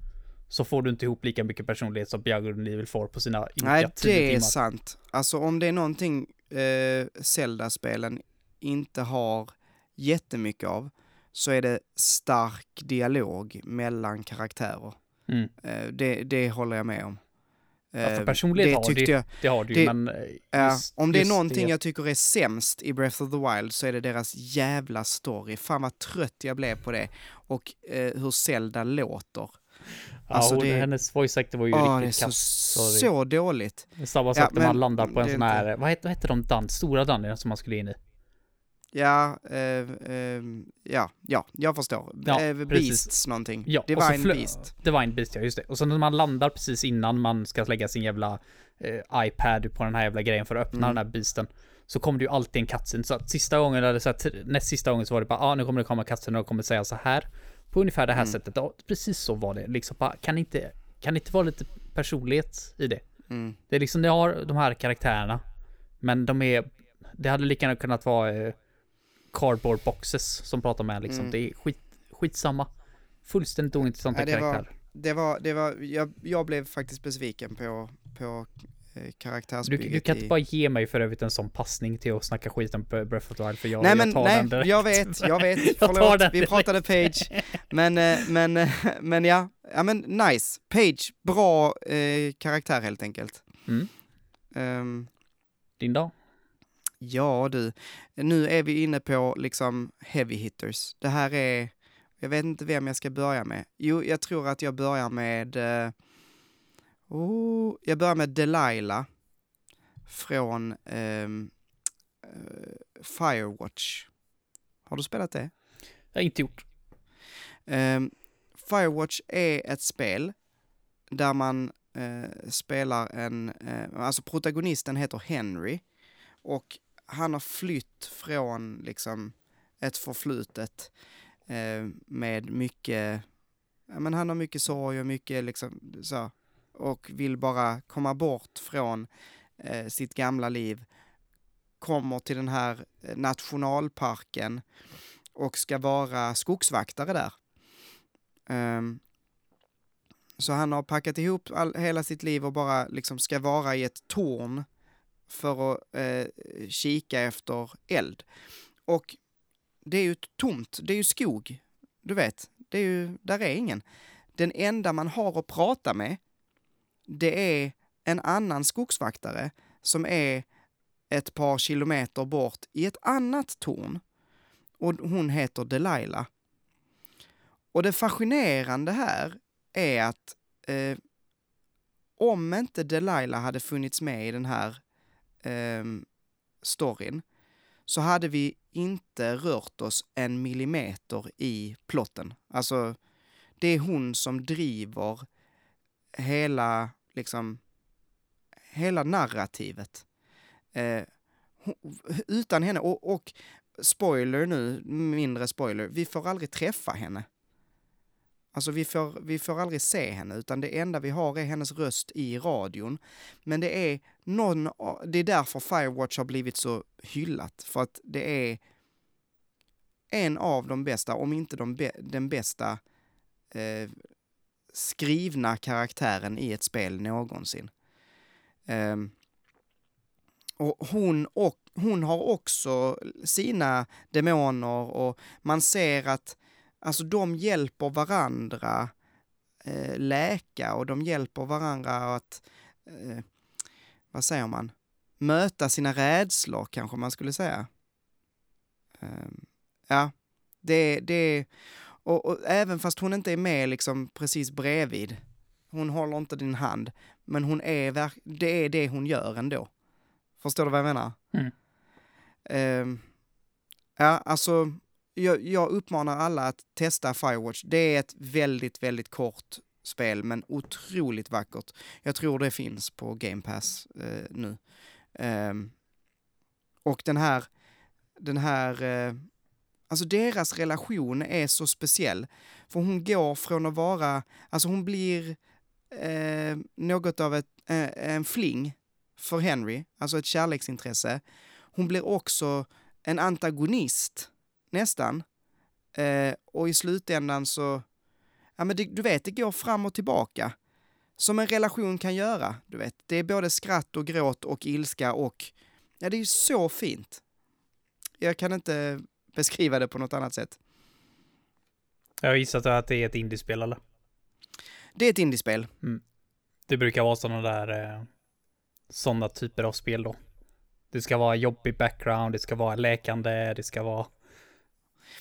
Så får du inte ihop lika mycket personlighet som and Evil får på sina Nej, 10 det är timmar. sant. Alltså om det är någonting eh, Zelda-spelen inte har jättemycket av så är det stark dialog mellan karaktärer. Mm. Eh, det, det håller jag med om. Ja, för Eh, personlighet det har tyckte det, jag, det har du det- men... eh, just- om det är någonting jag tycker är sämst i Breath of the Wild så är det deras jävla story. Fan vad trött jag blev på det. Och eh, hur Zelda låter. Ja, alltså hon, det- hennes voice actor var ju är riktigt så, kass. sorry. så dåligt. Samma Ja, sak när man landar på en det sån här, vad heter, vad heter de dan, stora dungeon som man skulle in i? Ja, eh, eh, ja, ja, jag förstår. Ja, eh, precis. Beasts någonting. Ja, så Divine Beast. Divine Beast, ja just det. Och så när man landar precis innan man ska lägga sin jävla eh, iPad på den här jävla grejen för att öppna Mm. den här beasten. Så kommer det ju alltid en cutscene. Så att sista gången, eller så att näst sista gången så var det bara, ja ah, nu kommer det komma cutscene och kommer säga så här. På ungefär det här Mm. sättet. Ja, precis så var det. Liksom kan inte, kan inte vara lite personlighet i det? Mm. Det är liksom, det har de här karaktärerna. Men de är, det hade lika gärna kunnat vara eh, cardboard boxes som pratar med liksom. Mm. Det är skit, skitsamma. Fullständigt ointressanta Ja, det var- karaktärer. Det var, det var, jag, jag blev faktiskt besviken på, på eh, Du, karaktärsbygget du kan inte i... bara ge mig för övrigt en sån passning till att snacka skit om Breath of the Wild för jag, nej jag men, tar nej, den direkt. jag vet, jag vet, Jag förlåt, vi direkt. pratade Page, men, eh, men, eh, men ja, ja men nice, Page, bra eh, karaktär helt enkelt. Mm. Ehm, Din dag? ja du, nu är vi inne på liksom heavy hitters. Det här är, jag vet inte vem jag ska börja med. Jo, jag tror att jag börjar med, eh, oh, jag börjar med Delilah från ehm, eh, Firewatch. Har du spelat det? Jag har inte gjort. Ehm, Firewatch är ett spel där man eh, spelar en, eh, alltså protagonisten heter Henry och han har flytt från liksom ett förflutet eh, med mycket, ja men han har mycket sorg och mycket liksom så och vill bara komma bort från eh, sitt gamla liv, kommer till den här eh, nationalparken och ska vara skogsvaktare där. Um, så han har packat ihop all, hela sitt liv och bara liksom ska vara i ett torn för att eh, kika efter eld. Och det är ju tomt, det är ju skog, du vet, det är ju, där är ingen. Den enda man har att prata med, det är en annan skogsvaktare som är ett par kilometer bort i ett annat torn. Och hon heter Delilah. Och det fascinerande här är att eh, om inte Delilah hade funnits med i den här eh, storyn så hade vi inte rört oss en millimeter i plotten. Alltså, det är hon som driver hela, liksom, hela narrativet. Eh, utan henne, och, och spoiler nu, mindre spoiler, vi får aldrig träffa henne. Alltså vi får, vi får aldrig se henne, utan det enda vi har är hennes röst i radion. Men det är någon, det är därför Firewatch har blivit så hyllat, för att det är en av de bästa, om inte de den bästa eh, skrivna karaktären i ett spel någonsin. Um, och hon, och hon har också sina demoner och man ser att alltså, de hjälper varandra eh, läka och de hjälper varandra att, eh, vad säger man, möta sina rädslor kanske man skulle säga. Um, ja, det, det och, och även fast hon inte är med liksom precis bredvid, hon håller inte din hand, men hon är, det är det hon gör ändå. Förstår du vad jag menar? Mm. Ehm, ja, alltså, jag, jag uppmanar alla att testa Firewatch. Det är ett väldigt, väldigt kort spel, men otroligt vackert. Jag tror det finns på Game Pass eh, nu. Ehm, och den här, den här, eh, alltså deras relation är så speciell. För hon går från att vara, alltså hon blir eh, något av ett, eh, en fling för Henry, alltså ett kärleksintresse. Hon blir också en antagonist, nästan. Eh, och i slutändan så, ja men det, du vet, det går fram och tillbaka. Som en relation kan göra, du vet. Det är både skratt och gråt och ilska och, ja det är ju så fint. Jag kan inte beskriva det på något annat sätt. Jag har gissat att det är ett indiespel eller? Det är ett indiespel. Det brukar vara sådana där, eh, sådana typer av spel då. Det ska vara jobbig background, det ska vara läkande, det ska vara...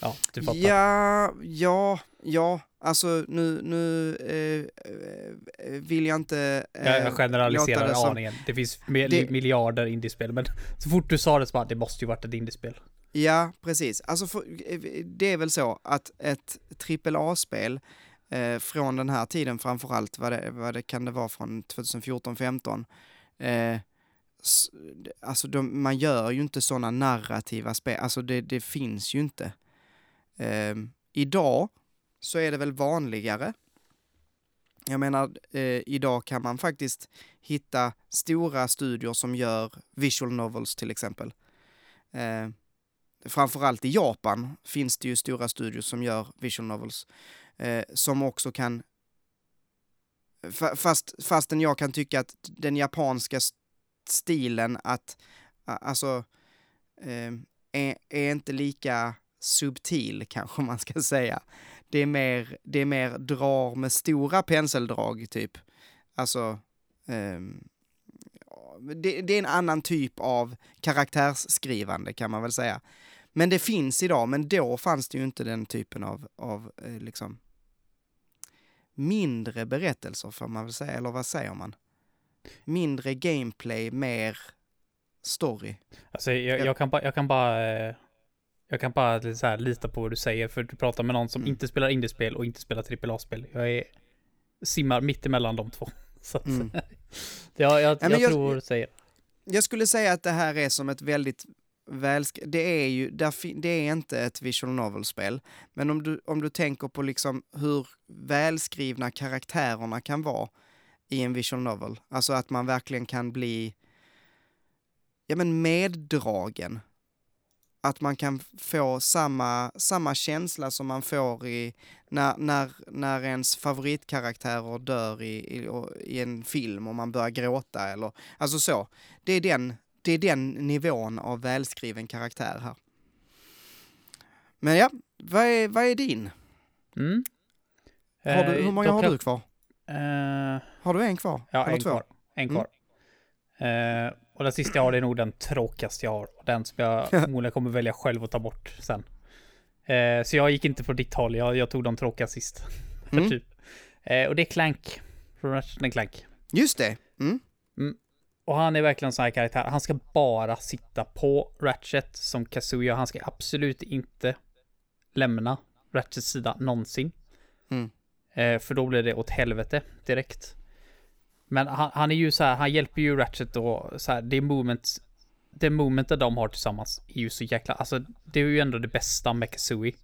Ja, du fattar. Ja, ja, ja, alltså nu, nu eh, eh, vill jag inte... eh, Jag, generaliserar det som- aningen. Det finns Det- miljarder indiespel, men så fort du sa det så bara, det måste ju varit ett indiespel. Ja, precis. Alltså för, eh, det är väl så att ett AAA-spel eh, från den här tiden framförallt, vad det, vad det kan det vara från 2014-15, eh, alltså de, man gör ju inte sådana narrativa spel, alltså det, det finns ju inte. Eh, idag så är det väl vanligare. Jag menar, eh, idag kan man faktiskt hitta stora studior som gör visual novels till exempel. Eh, framförallt i Japan finns det ju stora studios som gör visual novels. Eh, som också kan... Fast, fastän jag kan tycka att den japanska stilen att, alltså, eh, är, är inte lika subtil kanske man ska säga. Det är mer, det är mer drar med stora penseldrag typ. Alltså, eh, det, det, är en annan typ av karaktärsskrivande kan man väl säga. Men det finns idag, men då fanns det ju inte den typen av, av eh, liksom mindre berättelser får man väl säga, eller vad säger man? Mindre gameplay, mer story. Alltså jag, jag kan bara, jag kan bara, eh, jag kan bara så här, lita på vad du säger, för du pratar med någon som mm. inte spelar indiespel och inte spelar AAA-spel. Jag är, simmar mitt emellan de två. Så att, mm. jag, jag, ja, jag, jag tror du säger. Jag skulle säga att det här är som ett väldigt välsk det är ju, det är inte ett visual novel-spel, men om du, om du tänker på liksom hur välskrivna karaktärerna kan vara i en visual novel, alltså att man verkligen kan bli ja, men meddragen. Att man kan få samma, samma känsla som man får i när, när, när ens favoritkaraktärer dör i, i, i en film och man börjar gråta eller alltså så. Det är den det är den nivån av välskriven karaktär här. Men ja, vad är, vad är din? Mm. Har du, hur många har du kvar? Uh... Har du en kvar? Ja, Eller en två? kvar. En kvar. Mm. Uh, och den sista jag har är nog den tråkigaste jag har. Den som jag förmodligen kommer välja själv att ta bort sen. Uh, så jag gick inte på ditt håll, jag, jag tog de tråkiga sist. Mm. typ. och det är Clank. Från Ratchet Clank. Just det. Mm. Och han är verkligen en sån här karaktär. Han ska bara sitta på Ratchet som Kazuya. Han ska absolut inte lämna Ratchets sida någonsin. Mm. Eh, för då blir det åt helvete direkt. Men han, han, är ju så här, han hjälper ju Ratchet och så här, det moment, det momentet de har tillsammans är ju så jäkla, alltså det är ju ändå det bästa med Kazooie.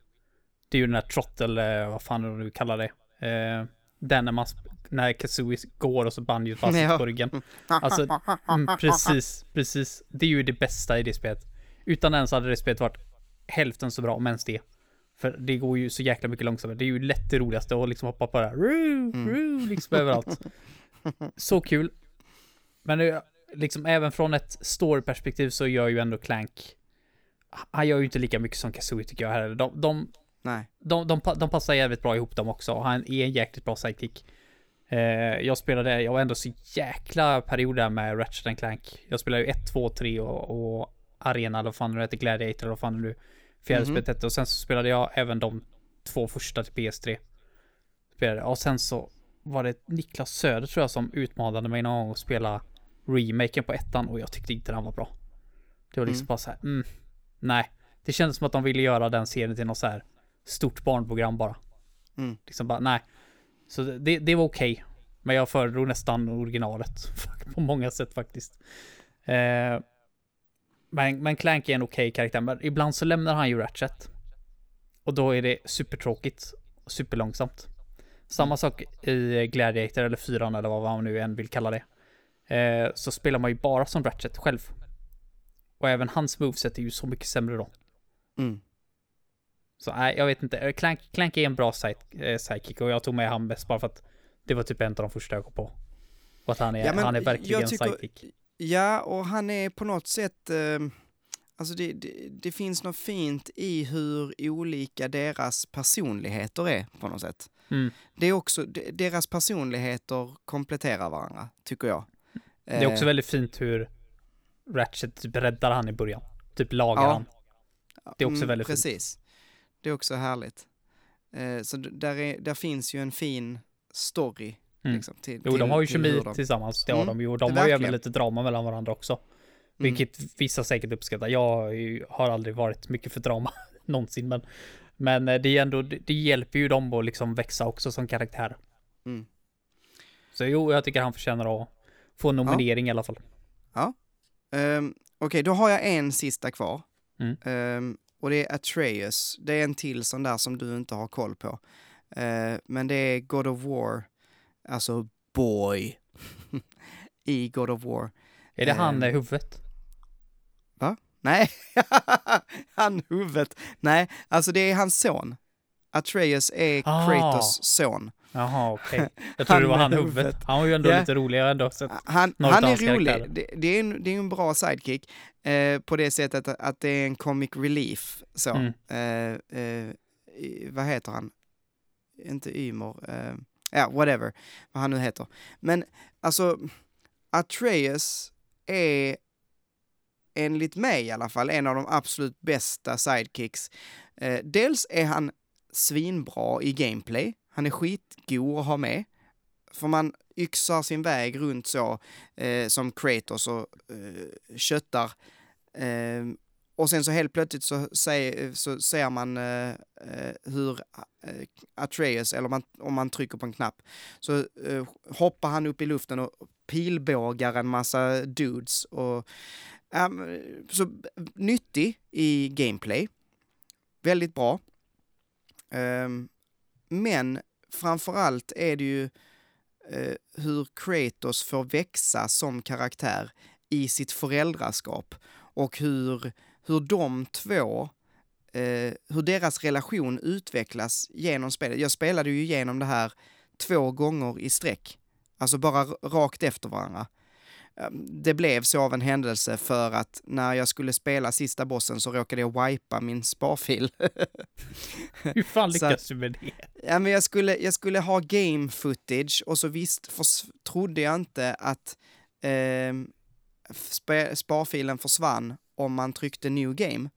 Det är ju den där trottel, eh, vad fan du kallar det. Eh, den när man när Kazooie går och så Banjo fast ja. på ryggen. Alltså, mm, precis, precis. Det är ju det bästa i det spelet. Utan den så hade det spelet varit hälften så bra, om ens det. För det går ju så jäkla mycket långsammare. Det är ju lätt det roligaste att liksom hoppa på det här. Roo, mm. roo, liksom överallt. Så kul. Men det, liksom även från ett story-perspektiv så gör ju ändå Clank han gör ju inte lika mycket som Kazooie tycker jag heller. De, de, Nej. De, de, de, passar jävligt bra ihop dem också. Han är en jäkligt bra sidekick. Eh, jag spelade, jag var ändå så jäkla perioder med Ratchet Clank. Jag spelade ju 1, 2, 3 och, och Arena, eller vad fan det heter, Gladiator, eller vad fan det nu fjärde mm -hmm. spelet hette. Och sen så spelade jag även de två första till PS3. Spelade. Och sen så var det Niklas Söder tror jag som utmanade mig någon gång att spela remaken på ettan och jag tyckte inte den var bra. Det var liksom mm. bara så här, mm, nej. Det kändes som att de ville göra den serien till något så här stort barnprogram bara. Mm. Liksom bara, nej. Så det, det var okej. Okay. Men jag föredrog nästan originalet. på många sätt faktiskt. Eh, men, men Clank är en okej okay karaktär. Men ibland så lämnar han ju Ratchet. Och då är det supertråkigt. Och superlångsamt. Samma sak i Gladiator eller fyran eller vad man nu än vill kalla det. Eh, så spelar man ju bara som Ratchet själv. Och även hans moveset är ju så mycket sämre då. Mm. Så nej, jag vet inte. Clank, Clank är en bra eh, sidekick och jag tog med han bäst bara för att det var typ en av de första jag kom på. Och att han är, ja, han är verkligen tycker, sidekick. Ja, och han är på något sätt, eh, alltså det, det, det, finns något fint i hur olika deras personligheter är på något sätt. Mm. Det är också, deras personligheter kompletterar varandra, tycker jag. Det är också eh. väldigt fint hur Ratchet typ räddar han i början. Typ lagar ja. han. Det är också mm, väldigt precis. fint. Precis. Det är också härligt. Eh, så där, är, där finns ju en fin story. Mm. Liksom, till, jo, de har ju kemi de... tillsammans. Det har mm, de ju. De har ju även lite drama mellan varandra också. Vilket vissa säkert uppskattar. Jag har ju- har aldrig varit mycket för drama någonsin, men, men eh, det är ändå, det, hjälper ju dem att liksom växa också som karaktär. Mm. Så jo, jag tycker han förtjänar att få en nominering i alla fall. Ehm, Okej, då har jag en sista kvar. Mm. Ehm, och det är Atreus. Det är en till sån där som du inte har koll på. Ehm, men det är God of War, alltså Boy, i God of War. Är det han Ehm. eh, huvudet? Nej, han huvudet. Nej, alltså det är hans son. Atreus är Ah. Kratos son. Jaha, okej. Jag tror det var han huvudet. huvudet. Han var ju ändå Ja. lite rolig. Jag har ändå sett. Han, han är rolig. Det, det, är en, det är en bra sidekick eh, på det sättet att, att det är en comic relief. Så. Mm. Eh, eh, vad heter han? Inte Ymor. Eh, ja, whatever. Vad han nu heter. Men alltså, Atreus är enligt mig i alla fall en av de absolut bästa sidekicks. Eh, dels är han svinbra i gameplay. Han är skitgod att ha med. För man yxar sin väg runt så eh, som Kratos och eh, köttar. Eh, och sen så helt plötsligt så, säger, så ser man eh, eh hur eh, Atreus, eller man, om man trycker på en knapp, så eh, hoppar han upp i luften och pilbågar en massa dudes. Och, så nyttig i gameplay. Väldigt bra. Ehm, men framförallt är det ju eh, hur Kratos får växa som karaktär i sitt föräldraskap och hur, hur de två, eh, hur deras relation utvecklas genom spelet. Jag spelade ju igenom det här två gånger i sträck, alltså bara rakt efter varandra. Eh, Det blev så av en händelse för att när jag skulle spela sista bossen så råkade jag wipa min sparfil. Hur fan lyckas du med det? Ja, men jag, skulle, jag skulle ha game footage och så visst förs- trodde jag inte att ehm, spe, sparfilen försvann om man tryckte new game.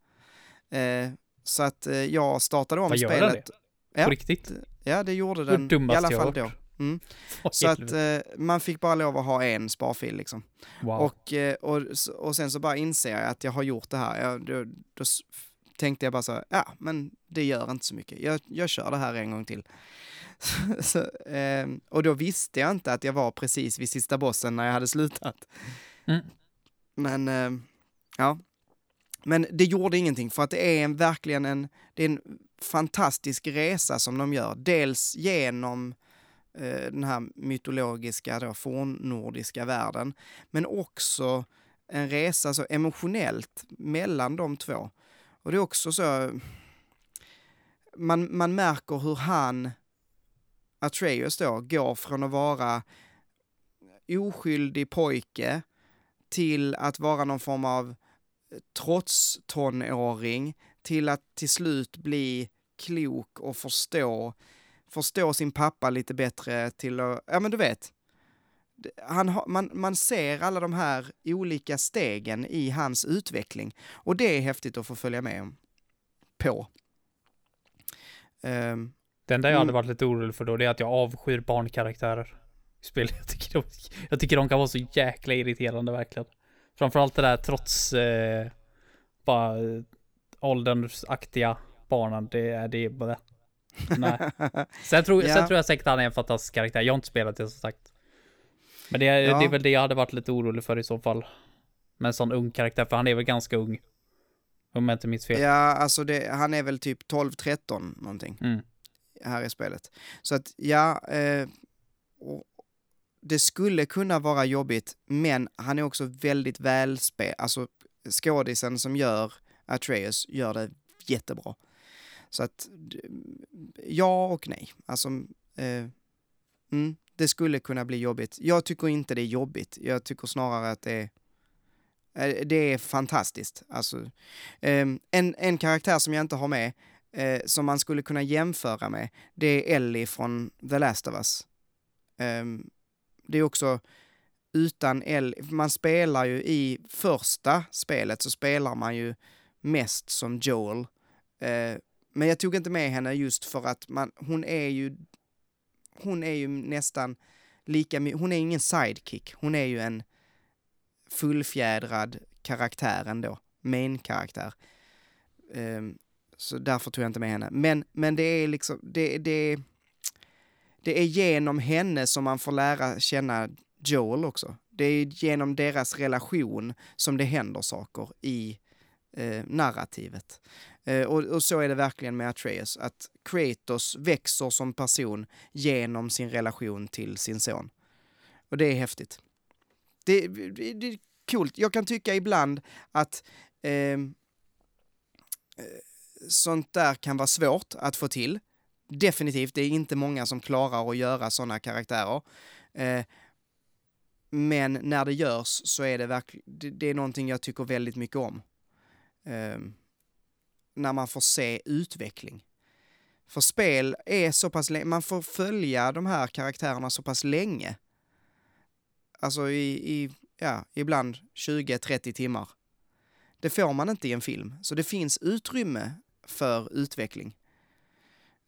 Eh, så att eh, jag startade om Vad gör den spelet. det? Ja. På riktigt? Ja, det gjorde Det den i dummaste alla fall då. Mm. Så att eh, man fick bara lov att ha en sparfil liksom. wow. Och, eh, och, och sen så bara inser jag att jag har gjort det här. Jag, då, då tänkte jag bara så ja men det gör inte så mycket. Jag, jag kör det här en gång till. så, eh, och då visste jag inte att jag var precis vid sista bossen när jag hade slutat. Mm. Men, eh, ja. Men det gjorde ingenting för att det är en, verkligen en, det är en fantastisk resa som de gör. Dels genom Eh, den här mytologiska, då, fornnordiska världen, men också en resa så emotionellt mellan de två. Och det är också så, man, man märker hur han, Atreus då, går från att vara oskyldig pojke till att vara någon form av trots tonåring till att till slut bli klok och förstå, förstå sin pappa lite bättre till att, ja men du vet. Han man, man ser alla de här olika stegen i hans utveckling och det är häftigt att få följa med om- på. Ehm, Det enda jag hade Mm. varit lite orolig för då, det är att jag avskyr barnkaraktärer i spel. Jag tycker de, jag tycker de kan vara så jäkla irriterande verkligen. Framförallt det där trots eh, bara eh, åldersaktiga barnen, det är det bara. Nej. Sen tror, Ja. sen tror jag säkert han är en fantastisk karaktär. Jag har inte spelat det som sagt. Men det, Ja. det är väl det jag hade varit lite orolig för i så fall. Med en sån ung karaktär, för han är väl ganska ung. Om jag inte minns fel. ja, alltså det, han är väl typ 12-13 någonting. Mm. här i spelet. Så att ja, eh, det skulle kunna vara jobbigt, men han är också väldigt välspel, alltså skådisen som gör Atreus gör det jättebra. Så att ja och nej, alltså eh, mm, det skulle kunna bli jobbigt. Jag tycker inte det är jobbigt, jag tycker snarare att det är eh, det är fantastiskt. Alltså, eh, en, en karaktär som jag inte har med, eh, som man skulle kunna jämföra med, det är Ellie från The Last of Us. Ehm, det är också utan Ellie, man spelar ju i första spelet så spelar man ju mest som Joel. Eh, men jag tog inte med henne just för att man, hon är ju, hon är ju nästan lika hon är ingen sidekick, hon är ju en fullfjädrad karaktär ändå. Main-karaktär. Um, ehm, så därför tog jag inte med henne. Men, men det är liksom, det, det, det är genom henne som man får lära känna Joel också. Det är genom deras relation som det händer saker i eh, narrativet. Eh, och, och, så är det verkligen med Atreus, att Kratos växer som person genom sin relation till sin son. Och det är häftigt. Det, det, det är coolt. Jag kan tycka ibland att ehm, eh, sånt där kan vara svårt att få till. Definitivt, det är inte många som klarar att göra sådana karaktärer. Eh, men när det görs så är det verkligen, det, det, är någonting jag tycker väldigt mycket om. Eh, när man får se utveckling. För spel är så pass länge, man får följa de här karaktärerna så pass länge. Alltså i, i ja, ibland 20-30 timmar. Det får man inte i en film, så det finns utrymme för utveckling.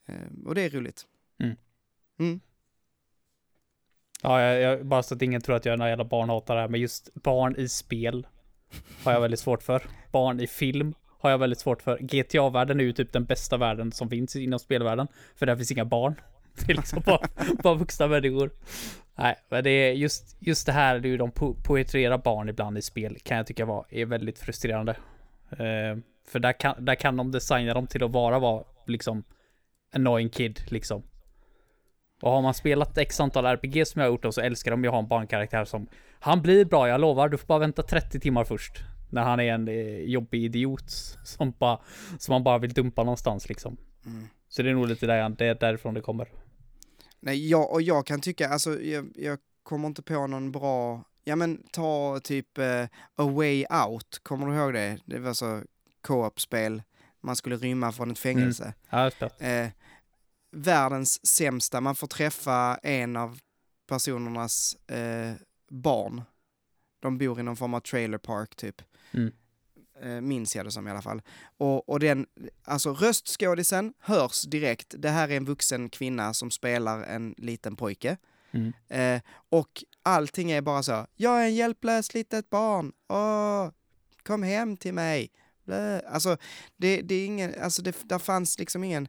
Eh, och det är roligt. Mm. Mm. Ja, jag, jag, bara så att ingen tror att jag är någon jävla barnhatare, men just barn i spel har jag väldigt svårt för. Barn i film har jag väldigt svårt för. GTA-världen är ju typ den bästa världen som finns inom spelvärlden, för där finns inga barn. Det är liksom bara, bara vuxna människor. Nej, men det är just, just det här, hur de po poetrerar barn ibland i spel, kan jag tycka var, är väldigt frustrerande. Eh, för där kan, där kan de designa dem till att vara, vara liksom annoying kid liksom. Och har man spelat x antal RPG som jag har gjort då så älskar de ju att ha en barnkaraktär som Han blir bra, jag lovar. Du får bara vänta 30 timmar först. När han är en eh, jobbig idiot som bara Som man bara vill dumpa någonstans liksom. Mm. Så det är nog lite där, det är därifrån det kommer. Nej, jag, och jag kan tycka, alltså jag, jag kommer inte på någon bra Ja men ta typ uh, A Way Out, kommer du ihåg det? Det var så co-op-spel, man skulle rymma från ett fängelse. Mm. Ja, eh, världens sämsta, man får träffa en av personernas eh, barn. De bor i någon form av trailer park typ. Mm. Eh, minns jag det som i alla fall. Och, och den, alltså röstskådisen hörs direkt. Det här är en vuxen kvinna som spelar en liten pojke. Mm. Eh, och allting är bara så, jag är en hjälplös litet barn, åh, kom hem till mig. Blä. Alltså, det, det är ingen, alltså det, där fanns liksom ingen,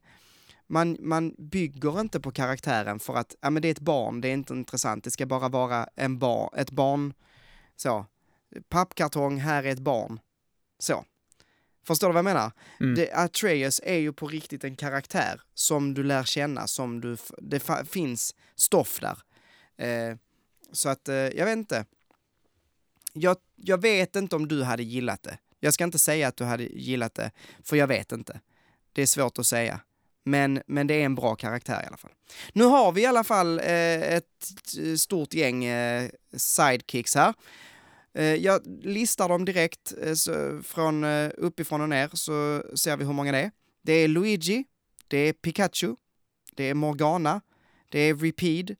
man, man bygger inte på karaktären för att, ja men det är ett barn, det är inte intressant, det ska bara vara en bar, ett barn, så, pappkartong, här är ett barn, så. Förstår du vad jag menar? Mm. Det, Atreus är ju på riktigt en karaktär som du lär känna, som du, det finns stoff där. Eh, så att, eh, jag vet inte. Jag, jag vet inte om du hade gillat det. Jag ska inte säga att du hade gillat det, för jag vet inte. Det är svårt att säga. Men, men det är en bra karaktär i alla fall. Nu har vi i alla fall eh, ett eh, stort gäng eh, sidekicks här. Eh, jag listar dem direkt eh, så, från eh, uppifrån och ner så ser vi hur många det är. Det är Luigi, det är Pikachu, det är Morgana, det är Repeed,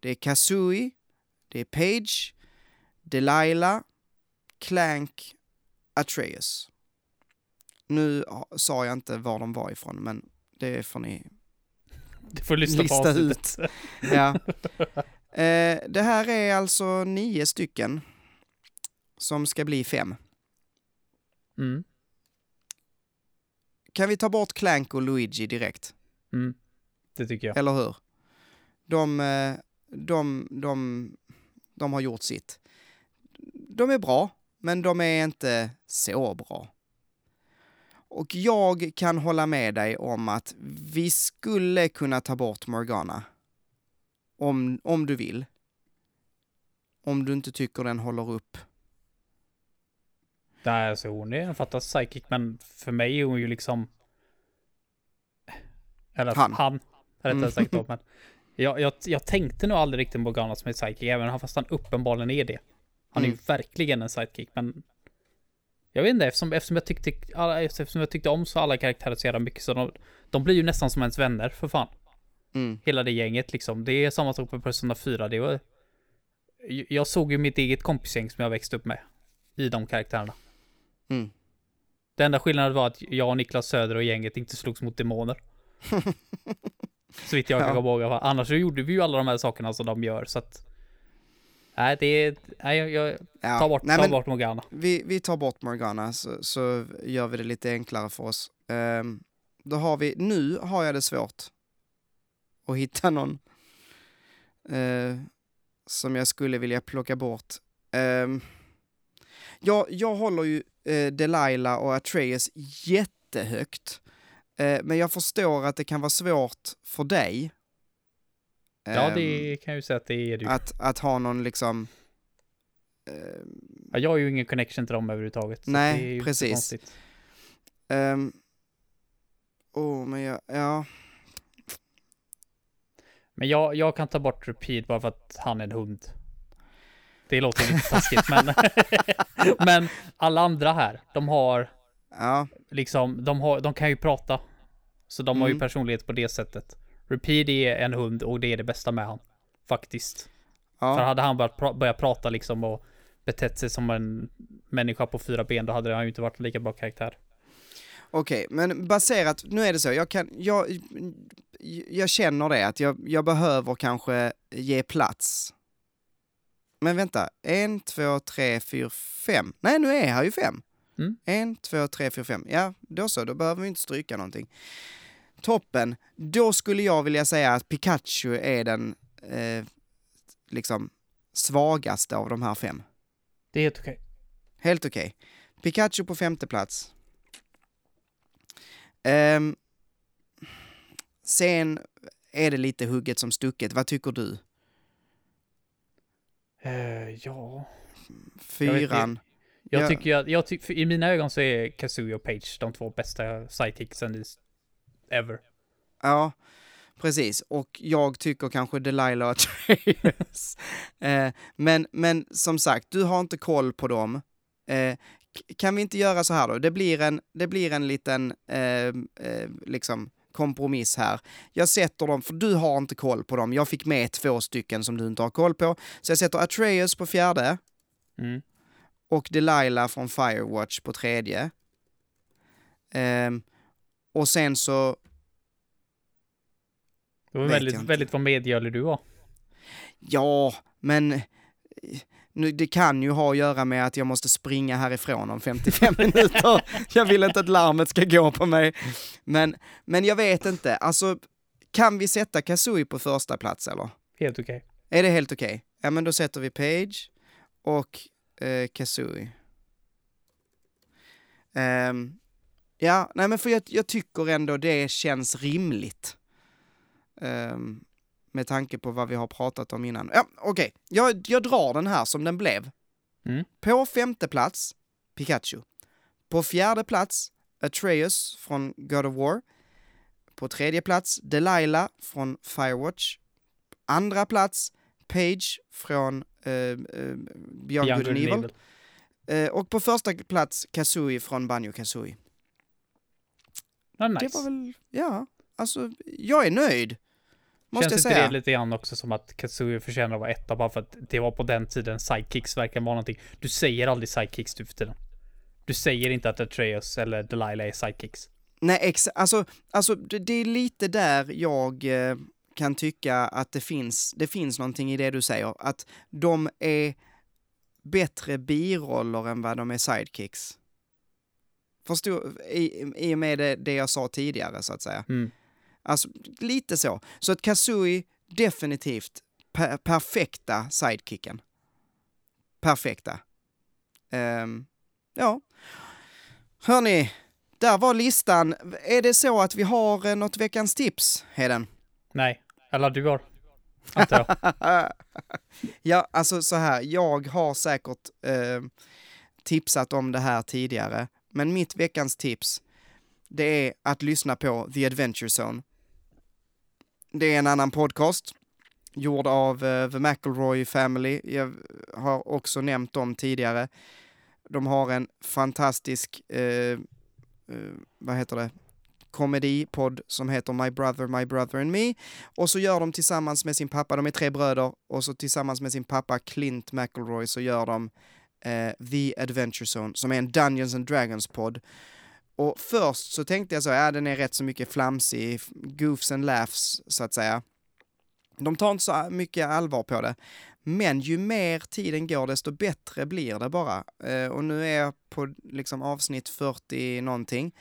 det är Kazooie, det är Page, Delilah, Clank Atreus. Nu ah, sa jag inte var de var ifrån, men det får ni du får lyssna lista på ut. ja. Eh, det här är alltså nio stycken som ska bli fem. Mm. Kan vi ta bort Clank och Luigi direkt? Mm. Det tycker jag. Eller hur? De, eh, de, de, de har gjort sitt. De är bra, men de är inte så bra. Och jag kan hålla med dig om att vi skulle kunna ta bort Morgana. Om, om du vill. Om du inte tycker den håller upp. Nej, alltså hon är en fantastisk psychic, men för mig är hon ju liksom... Eller han. Han, rättare mm. sagt då, men... Jag, jag, jag tänkte nog aldrig riktigt Morgana som ett sidekick, även fast han uppenbarligen är det. Han är ju mm. verkligen en sidekick, men... Jag vet inte, eftersom, eftersom, jag tyckte, eftersom jag tyckte om så alla karaktärer så jävla mycket så de, de blir ju nästan som ens vänner, för fan. Mm. Hela det gänget liksom. Det är samma sak med Persona 4. Det var... Jag såg ju mitt eget kompisgäng som jag växte upp med. I de karaktärerna. Mm. Det enda skillnaden var att jag och Niklas Söder och gänget inte slogs mot demoner. Så vitt jag kan komma ihåg. Annars så gjorde vi ju alla de här sakerna som de gör, så att... Nej, det är... Nej, jag, jag Ja. tar bort, Nej, tar bort Morgana. vi, vi tar bort Morgana så, så gör vi det lite enklare för oss. Ehm, då har vi, nu har jag det svårt att hitta någon eh, som jag skulle vilja plocka bort. Um, jag, jag håller ju eh, Delilah och Atreus jättehögt. Eh, men jag förstår att det kan vara svårt för dig. Ja, ehm, det kan jag ju säga att det är det ju. att, att ha någon liksom... ehm, Ja, jag har ju ingen connection till dem överhuvudtaget. Nej, precis. konstigt. Ehm, Åh, men jag, ja. Men jag, jag kan ta bort Repeat bara för att han är en hund. Det låter lite taskigt, men... men alla andra här, de har Ja, liksom, de, har, de kan ju prata. Så de har ju Mm. personlighet på det sättet. Repeat är en hund och det är det bästa med han. Faktiskt. För ja. hade han börjat, pra- börjat prata liksom och betett sig som en människa på fyra ben, då hade han ju inte varit en lika bra karaktär. Okej, men baserat, nu är det så, jag kan, jag, jag känner det att jag, jag behöver kanske ge plats. Men vänta, en, två, tre, fyra, fem. Nej, nu är här ju fem. Mm. En, två, tre, fyra, fem. Ja, då så, då behöver vi inte stryka någonting. Toppen. Då skulle jag vilja säga att Pikachu är den eh, liksom svagaste av de här fem. Det är helt okej. Helt okej. Pikachu på femte plats. Ehm, sen är det lite hugget som stucket. Vad tycker du? Eh, ja. Fyran. Jag Ja. tycker ju att, jag ty, i mina ögon så är Kazooie och Page de två bästa sidekicksen i ever. Ja, precis. Och jag tycker kanske Delilah Atreus. eh, men, men som sagt, du har inte koll på dem. Eh, kan vi inte göra så här då? Det blir en, det blir en liten eh, eh, liksom kompromiss här. Jag sätter dem, för du har inte koll på dem. Jag fick med två stycken som du inte har koll på. Så jag sätter Atreus på fjärde Mm. och Delilah från Firewatch på tredje. Ehm, och sen så Det var väldigt, väldigt vad medgörlig du var. Ja, men eh, nu, det kan ju ha att göra med att jag måste springa härifrån om 55 minuter. Jag vill inte att larmet ska gå på mig. Men, men jag vet inte, alltså kan vi sätta Kazooie på första plats eller? Helt okej. Är det helt okej? Ja, men då sätter vi Page och eh, Kazooie. Ehm, ja, nej men för jag, jag tycker ändå det känns rimligt. Ehm, med tanke på vad vi har pratat om innan. Ja, okej. Jag, jag drar den här som den blev. Mm. På femte plats, Pikachu. På fjärde plats, Atreus från God of War. På tredje plats, Delilah från Firewatch. Andra plats, Page från eh, eh, Beyond Good and Evil. Eh, och på första plats, Kazooie från Banjo Kazooie. Nice. Det var väl, ja, alltså, jag är nöjd. Måste Känns jag säga. det lite grann också som att Kazooie förtjänar att vara etta bara för att det var på den tiden sidekicks verkar vara någonting. Du säger aldrig sidekicks nu för tiden. Du säger inte att Atreus eller Delilah är sidekicks. Nej, ex alltså, alltså det, det är lite där jag eh, kan tycka att det finns, det finns någonting i det du säger. Att de är bättre biroller än vad de är sidekicks. Förstår, i, i och med det, det jag sa tidigare så att säga. Mm. Alltså lite så. Så att Kazooie definitivt per, perfekta sidekicken. Perfekta. Ehm, ja. Hörni, där var listan. Är det så att vi har eh, något veckans tips, Heden? Nej, eller du har. Ja, alltså så här, jag har säkert eh, tipsat om det här tidigare, men mitt veckans tips, det är att lyssna på The Adventure Zone. Det är en annan podcast, gjord av uh, The McElroy Family. Jag har också nämnt dem tidigare. De har en fantastisk, uh, uh, vad heter det, komedipodd som heter My Brother, My Brother and Me. Och så gör de tillsammans med sin pappa, de är tre bröder, och så tillsammans med sin pappa Clint McElroy så gör de The Adventure Zone, som är en Dungeons and Dragons-podd. Och först så tänkte jag så, ja den är rätt så mycket flamsig, goofs and laughs så att säga. De tar inte så mycket allvar på det. Men ju mer tiden går, desto bättre blir det bara. Eh, och nu är jag på liksom avsnitt 40 någonting.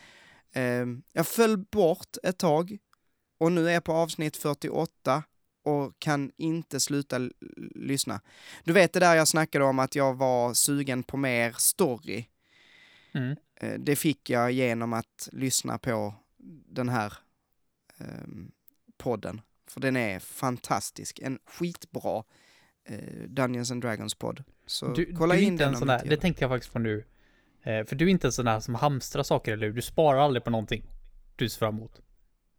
Eh, jag föll bort ett tag och nu är jag på avsnitt 48 och kan inte sluta lyssna. Du vet det där jag snackade om att jag var sugen på mer story. Mm. Eh, det fick jag genom att lyssna på den här ehm, podden. För den är fantastisk. En skitbra eh, Dungeons and Dragons podd. Så Du, kolla du in inte den en om där, det. tänkte jag faktiskt på nu. Eh, för du är inte en sån där som hamstrar saker, eller hur? Du sparar aldrig på någonting du ser fram emot.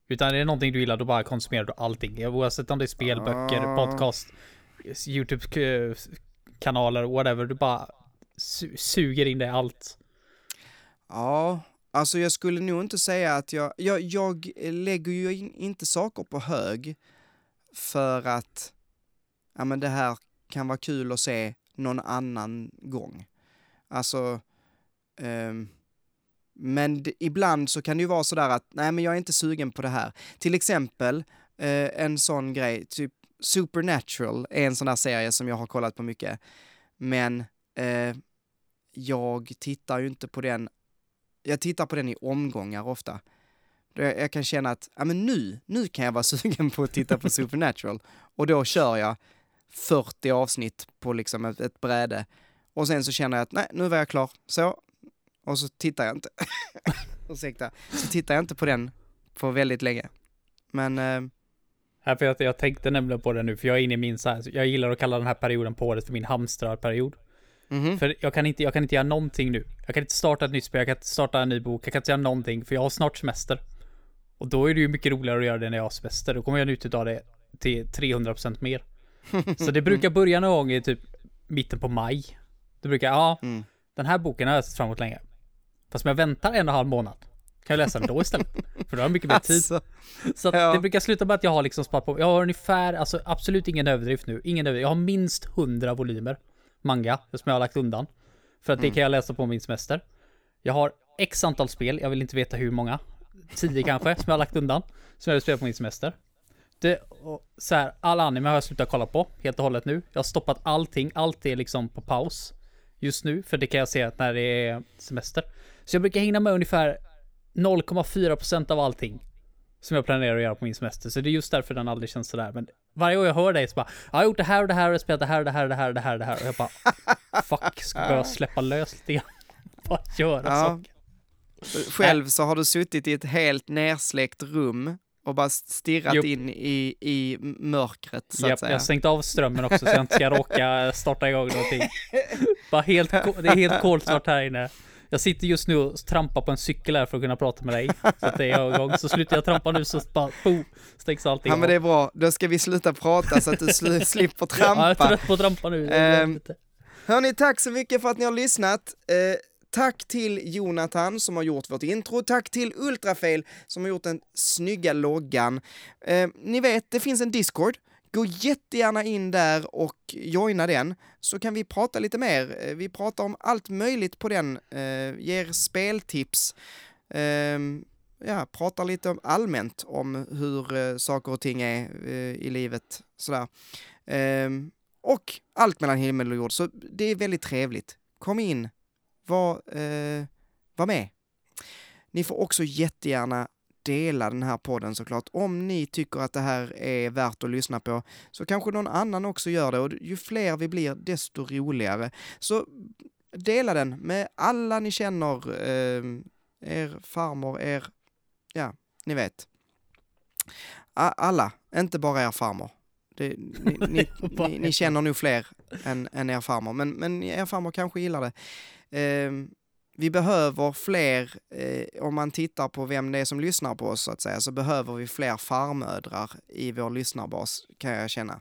Utan är det någonting du gillar, då bara konsumerar du allting. Oavsett om det är spel, böcker, Ah. podcast, YouTube-kanaler, whatever. Du bara su- suger in det allt. Ja, alltså jag skulle nog inte säga att jag... Jag, jag lägger ju in, inte saker på hög för att ja, men det här kan vara kul att se någon annan gång. Alltså... um, men ibland så kan det ju vara sådär att nej men jag är inte sugen på det här. Till exempel uh, en sån grej, typ Supernatural är en sån där serie som jag har kollat på mycket. Men uh, jag tittar ju inte på den jag tittar på den i omgångar ofta. Jag, kan känna att, ja men nu, nu kan jag vara sugen på att titta på Supernatural. Och då kör jag 40 avsnitt på liksom ett, ett bräde. Och sen så känner jag att, nej, nu var jag klar. Så. Och så tittar jag inte. Ursäkta. Så tittar jag inte på den på väldigt länge. Men, eh, Här för jag, jag tänkte nämligen på det nu, för jag är inne i min så här, jag gillar att kalla den här perioden på året för min hamstrarperiod. Mhm. För jag kan, inte, jag kan inte göra någonting nu. Jag kan inte starta ett nytt spel, jag kan inte starta en ny bok, jag kan inte göra någonting, för jag har snart semester. Och då är det ju mycket roligare att göra det när jag har semester. Då kommer jag njuta av det till 300% mer. Så det brukar börja någon gång i typ mitten på maj. Då brukar ja, Mm. den här boken har jag sett fram emot länge. Fast om jag väntar en och en halv månad, kan jag läsa den då istället. För då har jag mycket mer tid. Alltså, Så att Ja. det brukar sluta med att jag har liksom sparat på, jag har ungefär, alltså absolut ingen överdrift nu, ingen överdrift. Jag har minst 100 volymer manga som jag har lagt undan. För att det Mm. kan jag läsa på min semester. Jag har x antal spel, jag vill inte veta hur många. 10 kanske, som jag har lagt undan. Som jag vill spela på min semester. Det, och så här, all anime har jag slutat kolla på helt och hållet nu. Jag har stoppat allting, allt är liksom på paus. Just nu, för det kan jag se när det är semester. Så jag brukar hinna med ungefär 0,4% av allting som jag planerar att göra på min semester. Så det är just därför den aldrig känns sådär. Men varje år jag hör dig så bara, jag har gjort det här och det här och jag spelat det här och det här och det här och det här och det här. Och jag bara, fuck, ska jag släppa lös lite grann? Bara göra Ja. saker. själv så har du suttit i ett helt nersläckt rum och bara stirrat Jupp. in i, i mörkret så Japp, att säga. jag har stängt av strömmen också så jag inte ska råka starta igång någonting. Bara helt, det är helt kolsvart här inne. Jag sitter just nu och trampar på en cykel här för att kunna prata med dig. Så att det är igång. Så slutar jag trampa nu så bara, boom, stängs allting Ja men det är bra, då ska vi sluta prata så att du sl- slipper Ja, jag är trampa. trött på att trampa nu. Ehm, Hörni, tack så mycket för att ni har lyssnat. Eh, tack till Jonathan som har gjort vårt intro. Tack till Ultrafail som har gjort den snygga loggan. Eh, ni vet, det finns en Discord. Gå jättegärna in där och joina den, så kan vi prata lite mer. Eh, vi pratar om allt möjligt på den, eh, ger speltips, eh, ja, pratar lite om, allmänt om hur eh, saker och ting är eh, i livet. Sådär. Ehm, och allt mellan himmel och jord. Så det är väldigt trevligt. Kom in, var, eh, var med. Ni får också jättegärna dela den här podden såklart. Om ni tycker att det här är värt att lyssna på så kanske någon annan också gör det och ju fler vi blir desto roligare. Så dela den med alla ni känner, eh, er farmor, er, ja, ni vet. A- alla, inte bara er farmor. Det, ni, ni, ni, ni känner nog fler än, än er farmor, men, men er farmor kanske gillar det. Ehm, vi behöver fler, eh, om man tittar på vem det är som lyssnar på oss så att säga, så behöver vi fler farmödrar i vår lyssnarbas, kan jag känna.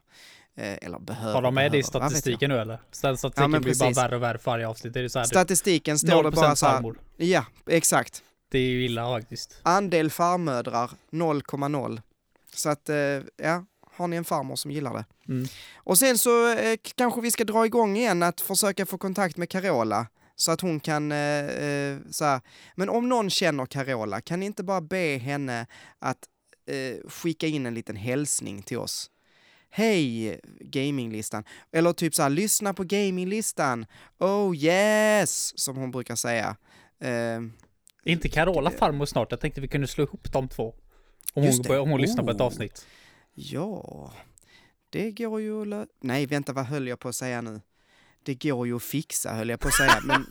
Eh, eller behöver, Har de med det i statistiken nu eller? Den statistiken men blir bara värre och värre för varje avsnitt. Det är så här, Statistiken står det 0% bara så här, farmor. ja, exakt. Det är ju illa faktiskt. Andel farmödrar 0,0. Så att, eh, ja, har ni en farmor som gillar det. Mm. Och sen så eh, kanske vi ska dra igång igen att försöka få kontakt med Carola så att hon kan, eh, eh, så här. men om någon känner Carola, kan ni inte bara be henne att eh, skicka in en liten hälsning till oss? hej gaminglistan. Eller typ så här, lyssna på gaminglistan. Oh yes, som hon brukar säga. Eh, Inte Carola farmor snart? Jag tänkte vi kunde slå ihop de två. Om hon, börjar- om hon lyssnar på ett Oh. avsnitt. ja, det går ju att lö- Nej, vänta, vad höll jag på att säga nu? Det går ju att fixa, höll jag på att säga. Men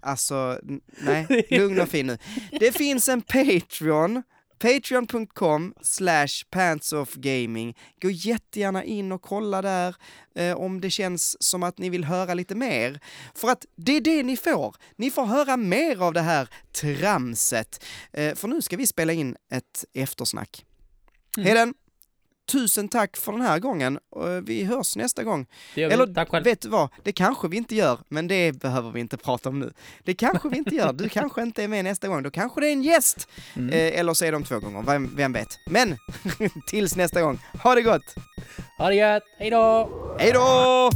alltså, nej, lugn och fin nu. Det finns en Patreon, patreon.com slash pantsofgaming. Gå jättegärna in och kolla där eh, om det känns som att ni vill höra lite mer. För att det är det ni får. Ni får höra mer av det här tramset. Eh, för nu ska vi spela in ett eftersnack. Mm. Heden, tusen tack för den här gången. Eh, Vi hörs nästa gång. Eller vet du vad, det kanske vi inte gör, men det behöver vi inte prata om nu. Det kanske vi inte gör, du kanske inte är med nästa gång, då kanske det är en gäst! Mm. Eh, eller så är de två gånger, vem, vem vet. Men, tills nästa gång, ha det gott! Ha det gött. Hej då! Hej då!